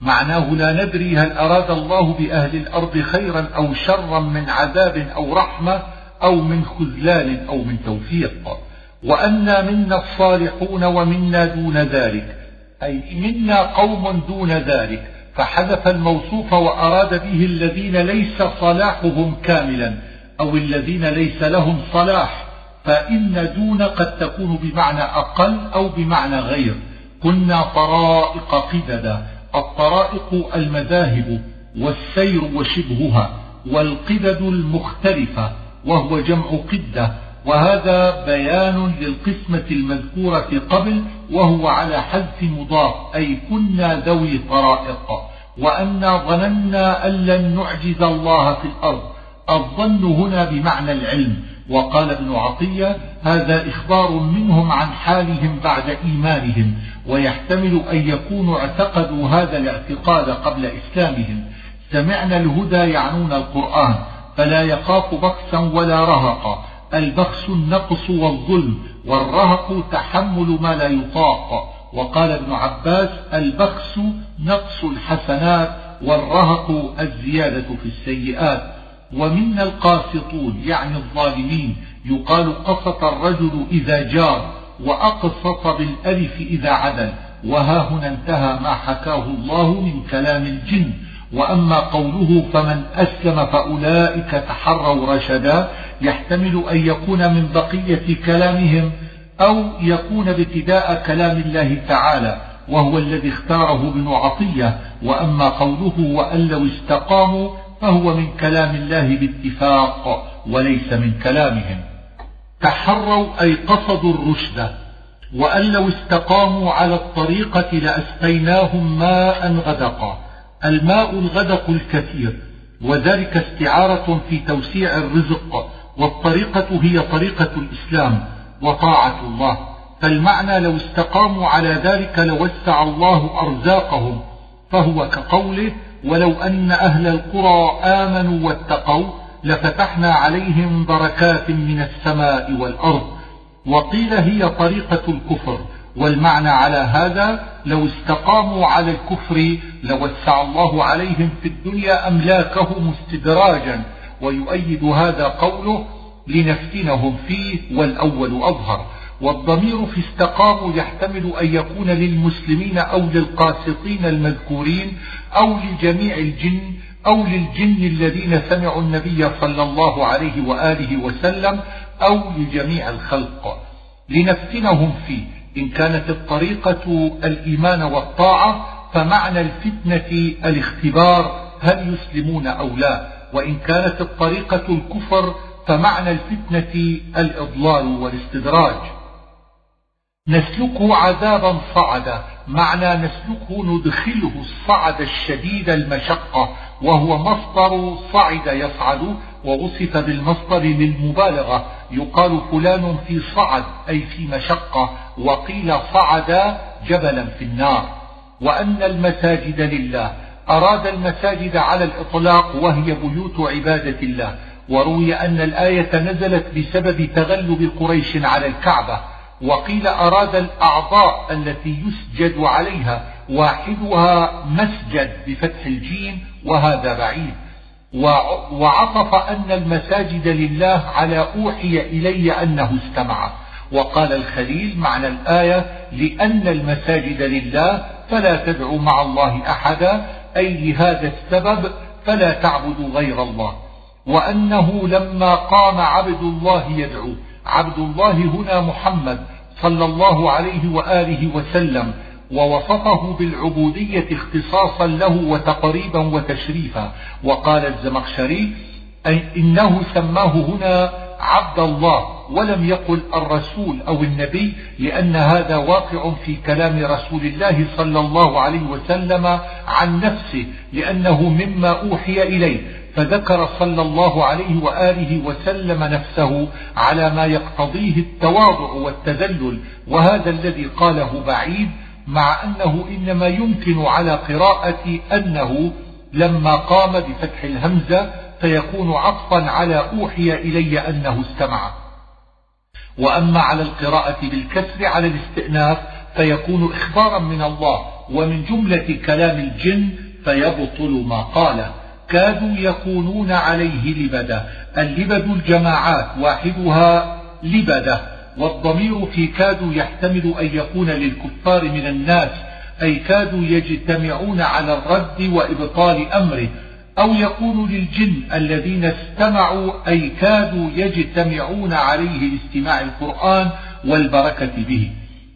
معناه لا ندري هل أراد الله بأهل الأرض خيرا أو شرا من عذاب أو رحمة أو من خذلان أو من توفيق. وأنا منا الصالحون ومنا دون ذلك. أي منا قوم دون ذلك فحذف الموصوف وأراد به الذين ليس صلاحهم كاملا أو الذين ليس لهم صلاح فإن دون قد تكون بمعنى أقل أو بمعنى غير. كنا طرائق قددا الطرائق المذاهب والسير وشبهها والقدد المختلفة وهو جمع قدة. وهذا بيان للقسمة المذكورة قبل وهو على حذف مضاف أي كنا ذوي طرائق. وأنا ظننا أن لن نعجز الله في الأرض. الظن هنا بمعنى العلم. وقال ابن عطية هذا إخبار منهم عن حالهم بعد إيمانهم ويحتمل أن يكونوا اعتقدوا هذا الاعتقاد قبل إسلامهم. سمعنا الهدى يعنون القرآن فلا يخاف بخسا ولا رهقا. البخس النقص والظلم والرهق تحمل ما لا يطاق. وقال ابن عباس البخس نقص الحسنات والرهق الزيادة في السيئات. ومنا القاسطون يعني الظالمين يقال قسط الرجل إذا جار وأقسط بالألف إذا عدل. وها هنا انتهى ما حكاه الله من كلام الجن. وأما قوله فمن أسلم فأولئك تحروا رشدا يحتمل أن يكون من بقية كلامهم أو يكون ابتداء كلام الله تعالى وهو الذي اختاره ابن عطية. وأما قوله وأن لو استقاموا فهو من كلام الله باتفاق وليس من كلامهم. تحروا أي قصدوا الرشد. وأن لو استقاموا على الطريقة لأسقيناهم ماء غدقا. الماء الغدق الكثير وذلك استعارة في توسيع الرزق والطريقة هي طريقة الإسلام وطاعة الله. فالمعنى لو استقاموا على ذلك لوسع الله أرزاقهم فهو كقوله ولو أن أهل القرى آمنوا واتقوا لفتحنا عليهم بركات من السماء والأرض وقيل هي طريقة الكفر والمعنى على هذا لو استقاموا على الكفر لوسع الله عليهم في الدنيا أملاكهم استدراجا ويؤيد هذا قوله لنفتنهم فيه والأول أظهر. والضمير في استقاموا يحتمل أن يكون للمسلمين أو للقاسطين المذكورين أو لجميع الجن أو للجن الذين سمعوا النبي صلى الله عليه وآله وسلم أو لجميع الخلق. لنفتنهم فيه. إن كانت الطريقة الإيمان والطاعة فمعنى الفتنة الاختبار هل يسلمون أو لا. وإن كانت الطريقة الكفر فمعنى الفتنة الإضلال والاستدراج. نسلكه عذابا صعدا معنى نسلكه ندخله الصعد الشديد المشقة وهو مصدر صعد يصعد ووصف بالمصدر للمبالغة. يقال فلان في صعد أي في مشقة وقيل صعد جبلا في النار. وأن المساجد لله. أراد المساجد على الإطلاق وهي بيوت عبادة الله. وروي أن الآية نزلت بسبب تغلب قريش على الكعبة. وقيل أراد الأعضاء التي يسجد عليها. واحدها مسجد بفتح الجيم وهذا بعيد. وعطف أن المساجد لله على أوحي إلي أنه استمع. وقال الخليل معنى الآية لأن المساجد لله فلا تدعوا مع الله أحدا أي لهذا السبب فلا تعبدوا غير الله. وأنه لما قام عبد الله يدعو. عبد الله هنا محمد صلى الله عليه وآله وسلم. ووصفه بالعبودية اختصاصا له وتقريبا وتشريفا. وقال الزمخشري أي إنه سماه هنا عبد الله ولم يقل الرسول أو النبي لأن هذا واقع في كلام رسول الله صلى الله عليه وسلم عن نفسه لأنه مما أوحي إليه. فذكر صلى الله عليه وآله وسلم نفسه على ما يقتضيه التواضع والتذلل. وهذا الذي قاله بعيد مع أنه إنما يمكن على قراءة أنه لما قام بفتح الهمزة فيكون عطفا على أوحي إلي أنه استمع. وأما على القراءة بالكسر على الاستئناف فيكون إخبارا من الله ومن جملة كلام الجن فيبطل ما قاله. كادوا يكونون عليه لبدا اللبد الجماعات واحدها لبدة. والضمير في كادوا يحتمل أن يكون للكفار من الناس أي كادوا يجتمعون على الرد وإبطال أمره أو يكون للجن الذين استمعوا أي كادوا يجتمعون عليه لاستماع القرآن والبركة به.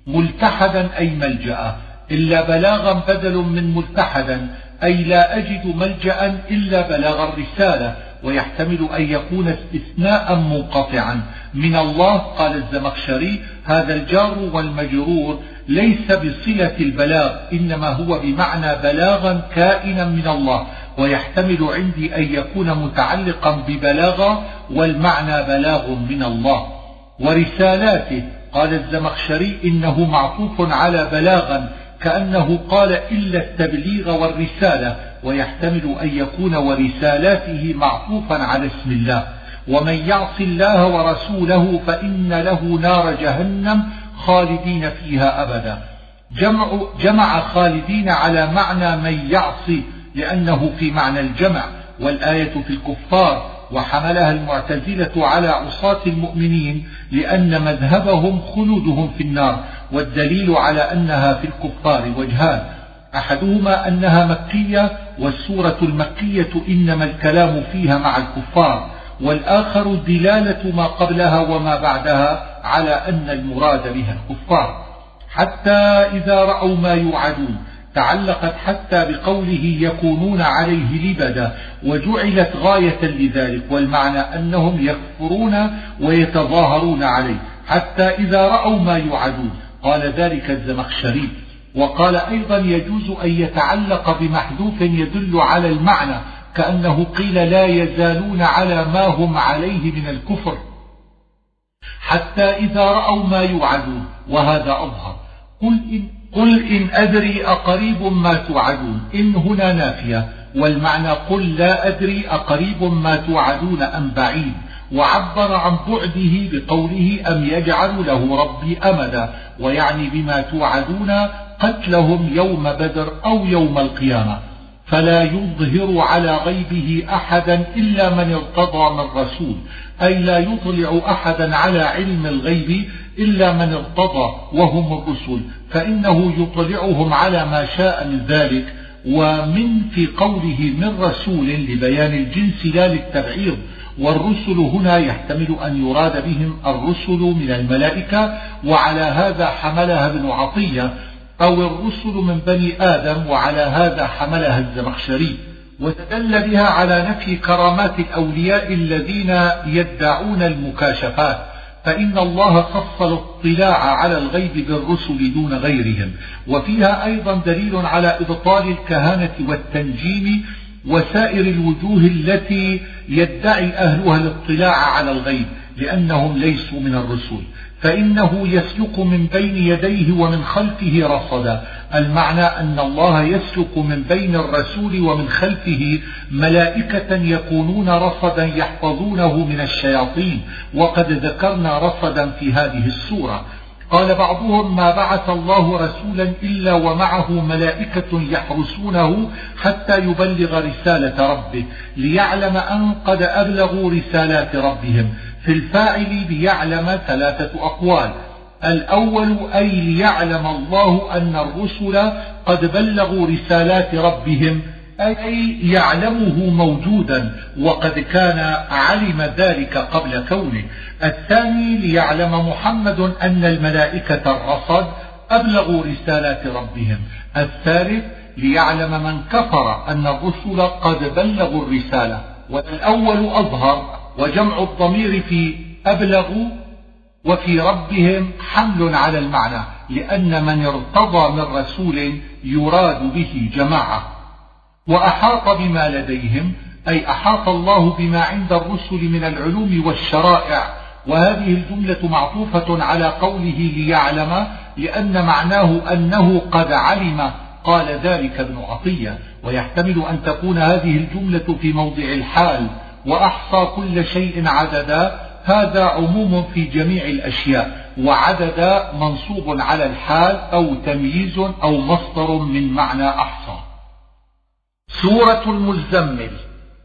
ملتحدا أي ملجأ. إلا بلاغا بدل من ملتحدا أي لا أجد ملجأ إلا بلاغ الرسالة. ويحتمل أن يكون استثناء منقطعا. من الله قال الزمخشري هذا الجار والمجرور ليس بصلة البلاغ إنما هو بمعنى بلاغا كائنا من الله. ويحتمل عندي أن يكون متعلقا ببلاغة والمعنى بلاغ من الله. ورسالاته قال الزمخشري إنه معطوف على بلاغا كأنه قال إلا التبليغ والرسالة. ويحتمل أن يكون ورسالاته معطوفا على اسم الله. ومن يعص الله ورسوله فإن له نار جهنم خالدين فيها أبدا. جمع, جمع خالدين على معنى من يعصي لأنه في معنى الجمع. والآية في الكفار وحملها المعتزلة على عصاة المؤمنين لأن مذهبهم خلودهم في النار. والدليل على أنها في الكفار وجهان. أحدهما أنها مكية والسورة المكية إنما الكلام فيها مع الكفار والآخر دلالة ما قبلها وما بعدها على أن المراد بها الكفار. حتى إذا رأوا ما يوعدون تعلقت حتى بقوله يكونون عليه لبدا وجعلت غاية لذلك والمعنى أنهم يكفرون ويتظاهرون عليه. حتى إذا رأوا ما يوعدون قال ذلك الزمخشري. وقال أيضا يجوز أن يتعلق بمحذوف يدل على المعنى كأنه قيل لا يزالون على ما هم عليه من الكفر. حتى إذا رأوا ما يوعدون وهذا أظهر. قل إن, قل إن أدري أقريب ما توعدون إن هنا نافية. والمعنى قل لا أدري أقريب ما توعدون أم بعيد. وعبر عن بعده بقوله أم يجعل له ربي أمدا ويعني بما توعدون قتلهم يوم بدر أو يوم القيامة فلا يظهر على غيبه أحدا إلا من ارتضى من رسول أي لا يطلع أحدا على علم الغيب إلا من ارتضى وهم الرسل فإنه يطلعهم على ما شاء من ذلك ومن في قوله من رسول لبيان الجنس لا للتبعيض والرسل هنا يحتمل أن يراد بهم الرسل من الملائكة وعلى هذا حملها ابن عطية أو الرسل من بني آدم وعلى هذا حملها الزمخشري واستدل بها على نفي كرامات الأولياء الذين يدعون المكاشفات فإن الله خص الاطلاع على الغيب بالرسل دون غيرهم وفيها أيضا دليل على إبطال الكهانة والتنجيم وسائر الوجوه التي يدعي أهلها الاطلاع على الغيب لأنهم ليسوا من الرسل. فإنه يسلك من بين يديه ومن خلفه رصدا. المعنى أن الله يسلك من بين الرسول ومن خلفه ملائكة يكونون رصدا يحفظونه من الشياطين. وقد ذكرنا رصدا في هذه السورة. قال بعضهم ما بعث الله رسولا إلا ومعه ملائكة يحرسونه حتى يبلغ رسالة ربه ليعلم أن قد أبلغوا رسالات ربهم. في الفاعل ليعلم ثلاثة أقوال. الأول أي ليعلم الله أن الرسل قد بلغوا رسالات ربهم أي يعلمه موجودا وقد كان علم ذلك قبل كونه. الثاني ليعلم محمد أن الملائكة الرصد أبلغوا رسالات ربهم. الثالث ليعلم من كفر أن الرسل قد بلغوا الرسالة. والأول أظهر وجمع الضمير في أبلغوا وفي ربهم حمل على المعنى لأن من ارتضى من رسول يراد به جماعة. وأحاط بما لديهم أي أحاط الله بما عند الرسل من العلوم والشرائع. وهذه الجملة معطوفة على قوله ليعلم لأن معناه أنه قد علم. قال ذلك ابن عطية. ويحتمل أن تكون هذه الجملة في موضع الحال. وأحصى كل شيء عددا. هذا عموم في جميع الأشياء. وعدد منصوب على الحال أو تمييز أو مصدر من معنى أحصى. سورة المزمل.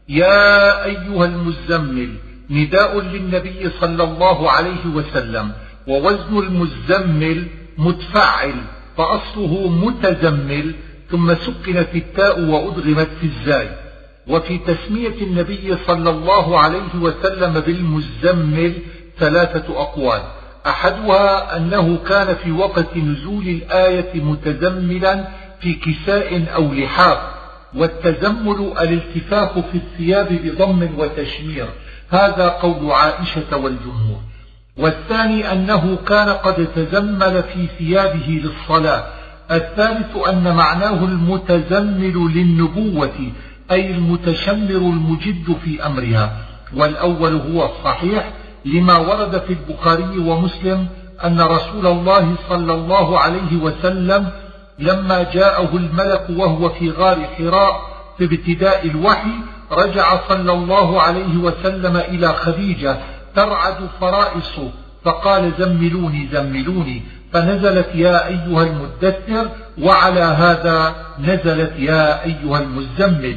يا أيها المزمل نداء للنبي صلى الله عليه وسلم. ووزن المزمل متفعل فأصله متزمل ثم سكنت التاء وأدغمت في الزاي. وفي تسمية النبي صلى الله عليه وسلم بالمزمل ثلاثة أقوال. أحدها أنه كان في وقت نزول الآية متزملا في كساء أو لحاف. والتزمل الالتفاف في الثياب بضم وتشمير. هذا قول عائشة والجمهور. والثاني أنه كان قد تزمل في ثيابه للصلاة. الثالث أن معناه المتزمل للنبوة أي المتشمر المجد في أمرها. والأول هو الصحيح لما ورد في البخاري ومسلم أن رسول الله صلى الله عليه وسلم لما جاءه الملك وهو في غار حراء في ابتداء الوحي رجع صلى الله عليه وسلم إلى خديجة ترعد فرائصه فقال زملوني زملوني فنزلت يا أيها المدثر وعلى هذا نزلت يا أيها المزمل.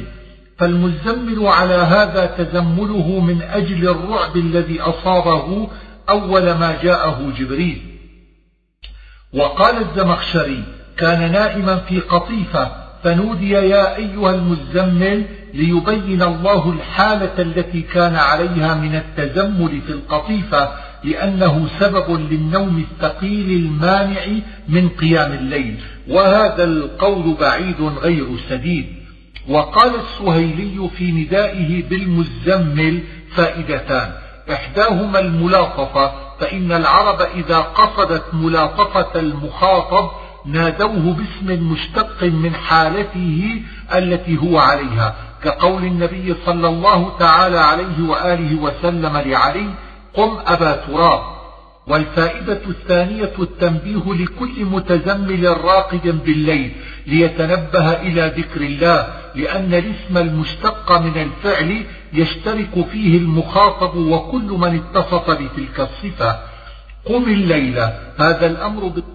فالمزمل على هذا تزمله من أجل الرعب الذي أصابه أول ما جاءه جبريل. وقال الزمخشري كان نائما في قطيفة فنودي يا أيها المزمل ليبين الله الحالة التي كان عليها من التزمل في القطيفة لأنه سبب للنوم الثقيل المانع من قيام الليل. وهذا القول بعيد غير سديد. وقال السهيلي في ندائه بالمزمل فائدتان. إحداهما الملاطفة فإن العرب إذا قصدت ملاطفة المخاطب نادوه باسم مشتق من حالته التي هو عليها كقول النبي صلى الله تعالى عليه وآله وسلم لعلي قم أبا تراب. والفائدة الثانية التنبيه لكل متزمل راقد بالليل ليتنبه إلى ذكر الله لأن الاسم المشتق من الفعل يشترك فيه المخاطب وكل من اتصف بتلك الصفة. قم الليلة هذا الأمر بالتنبيه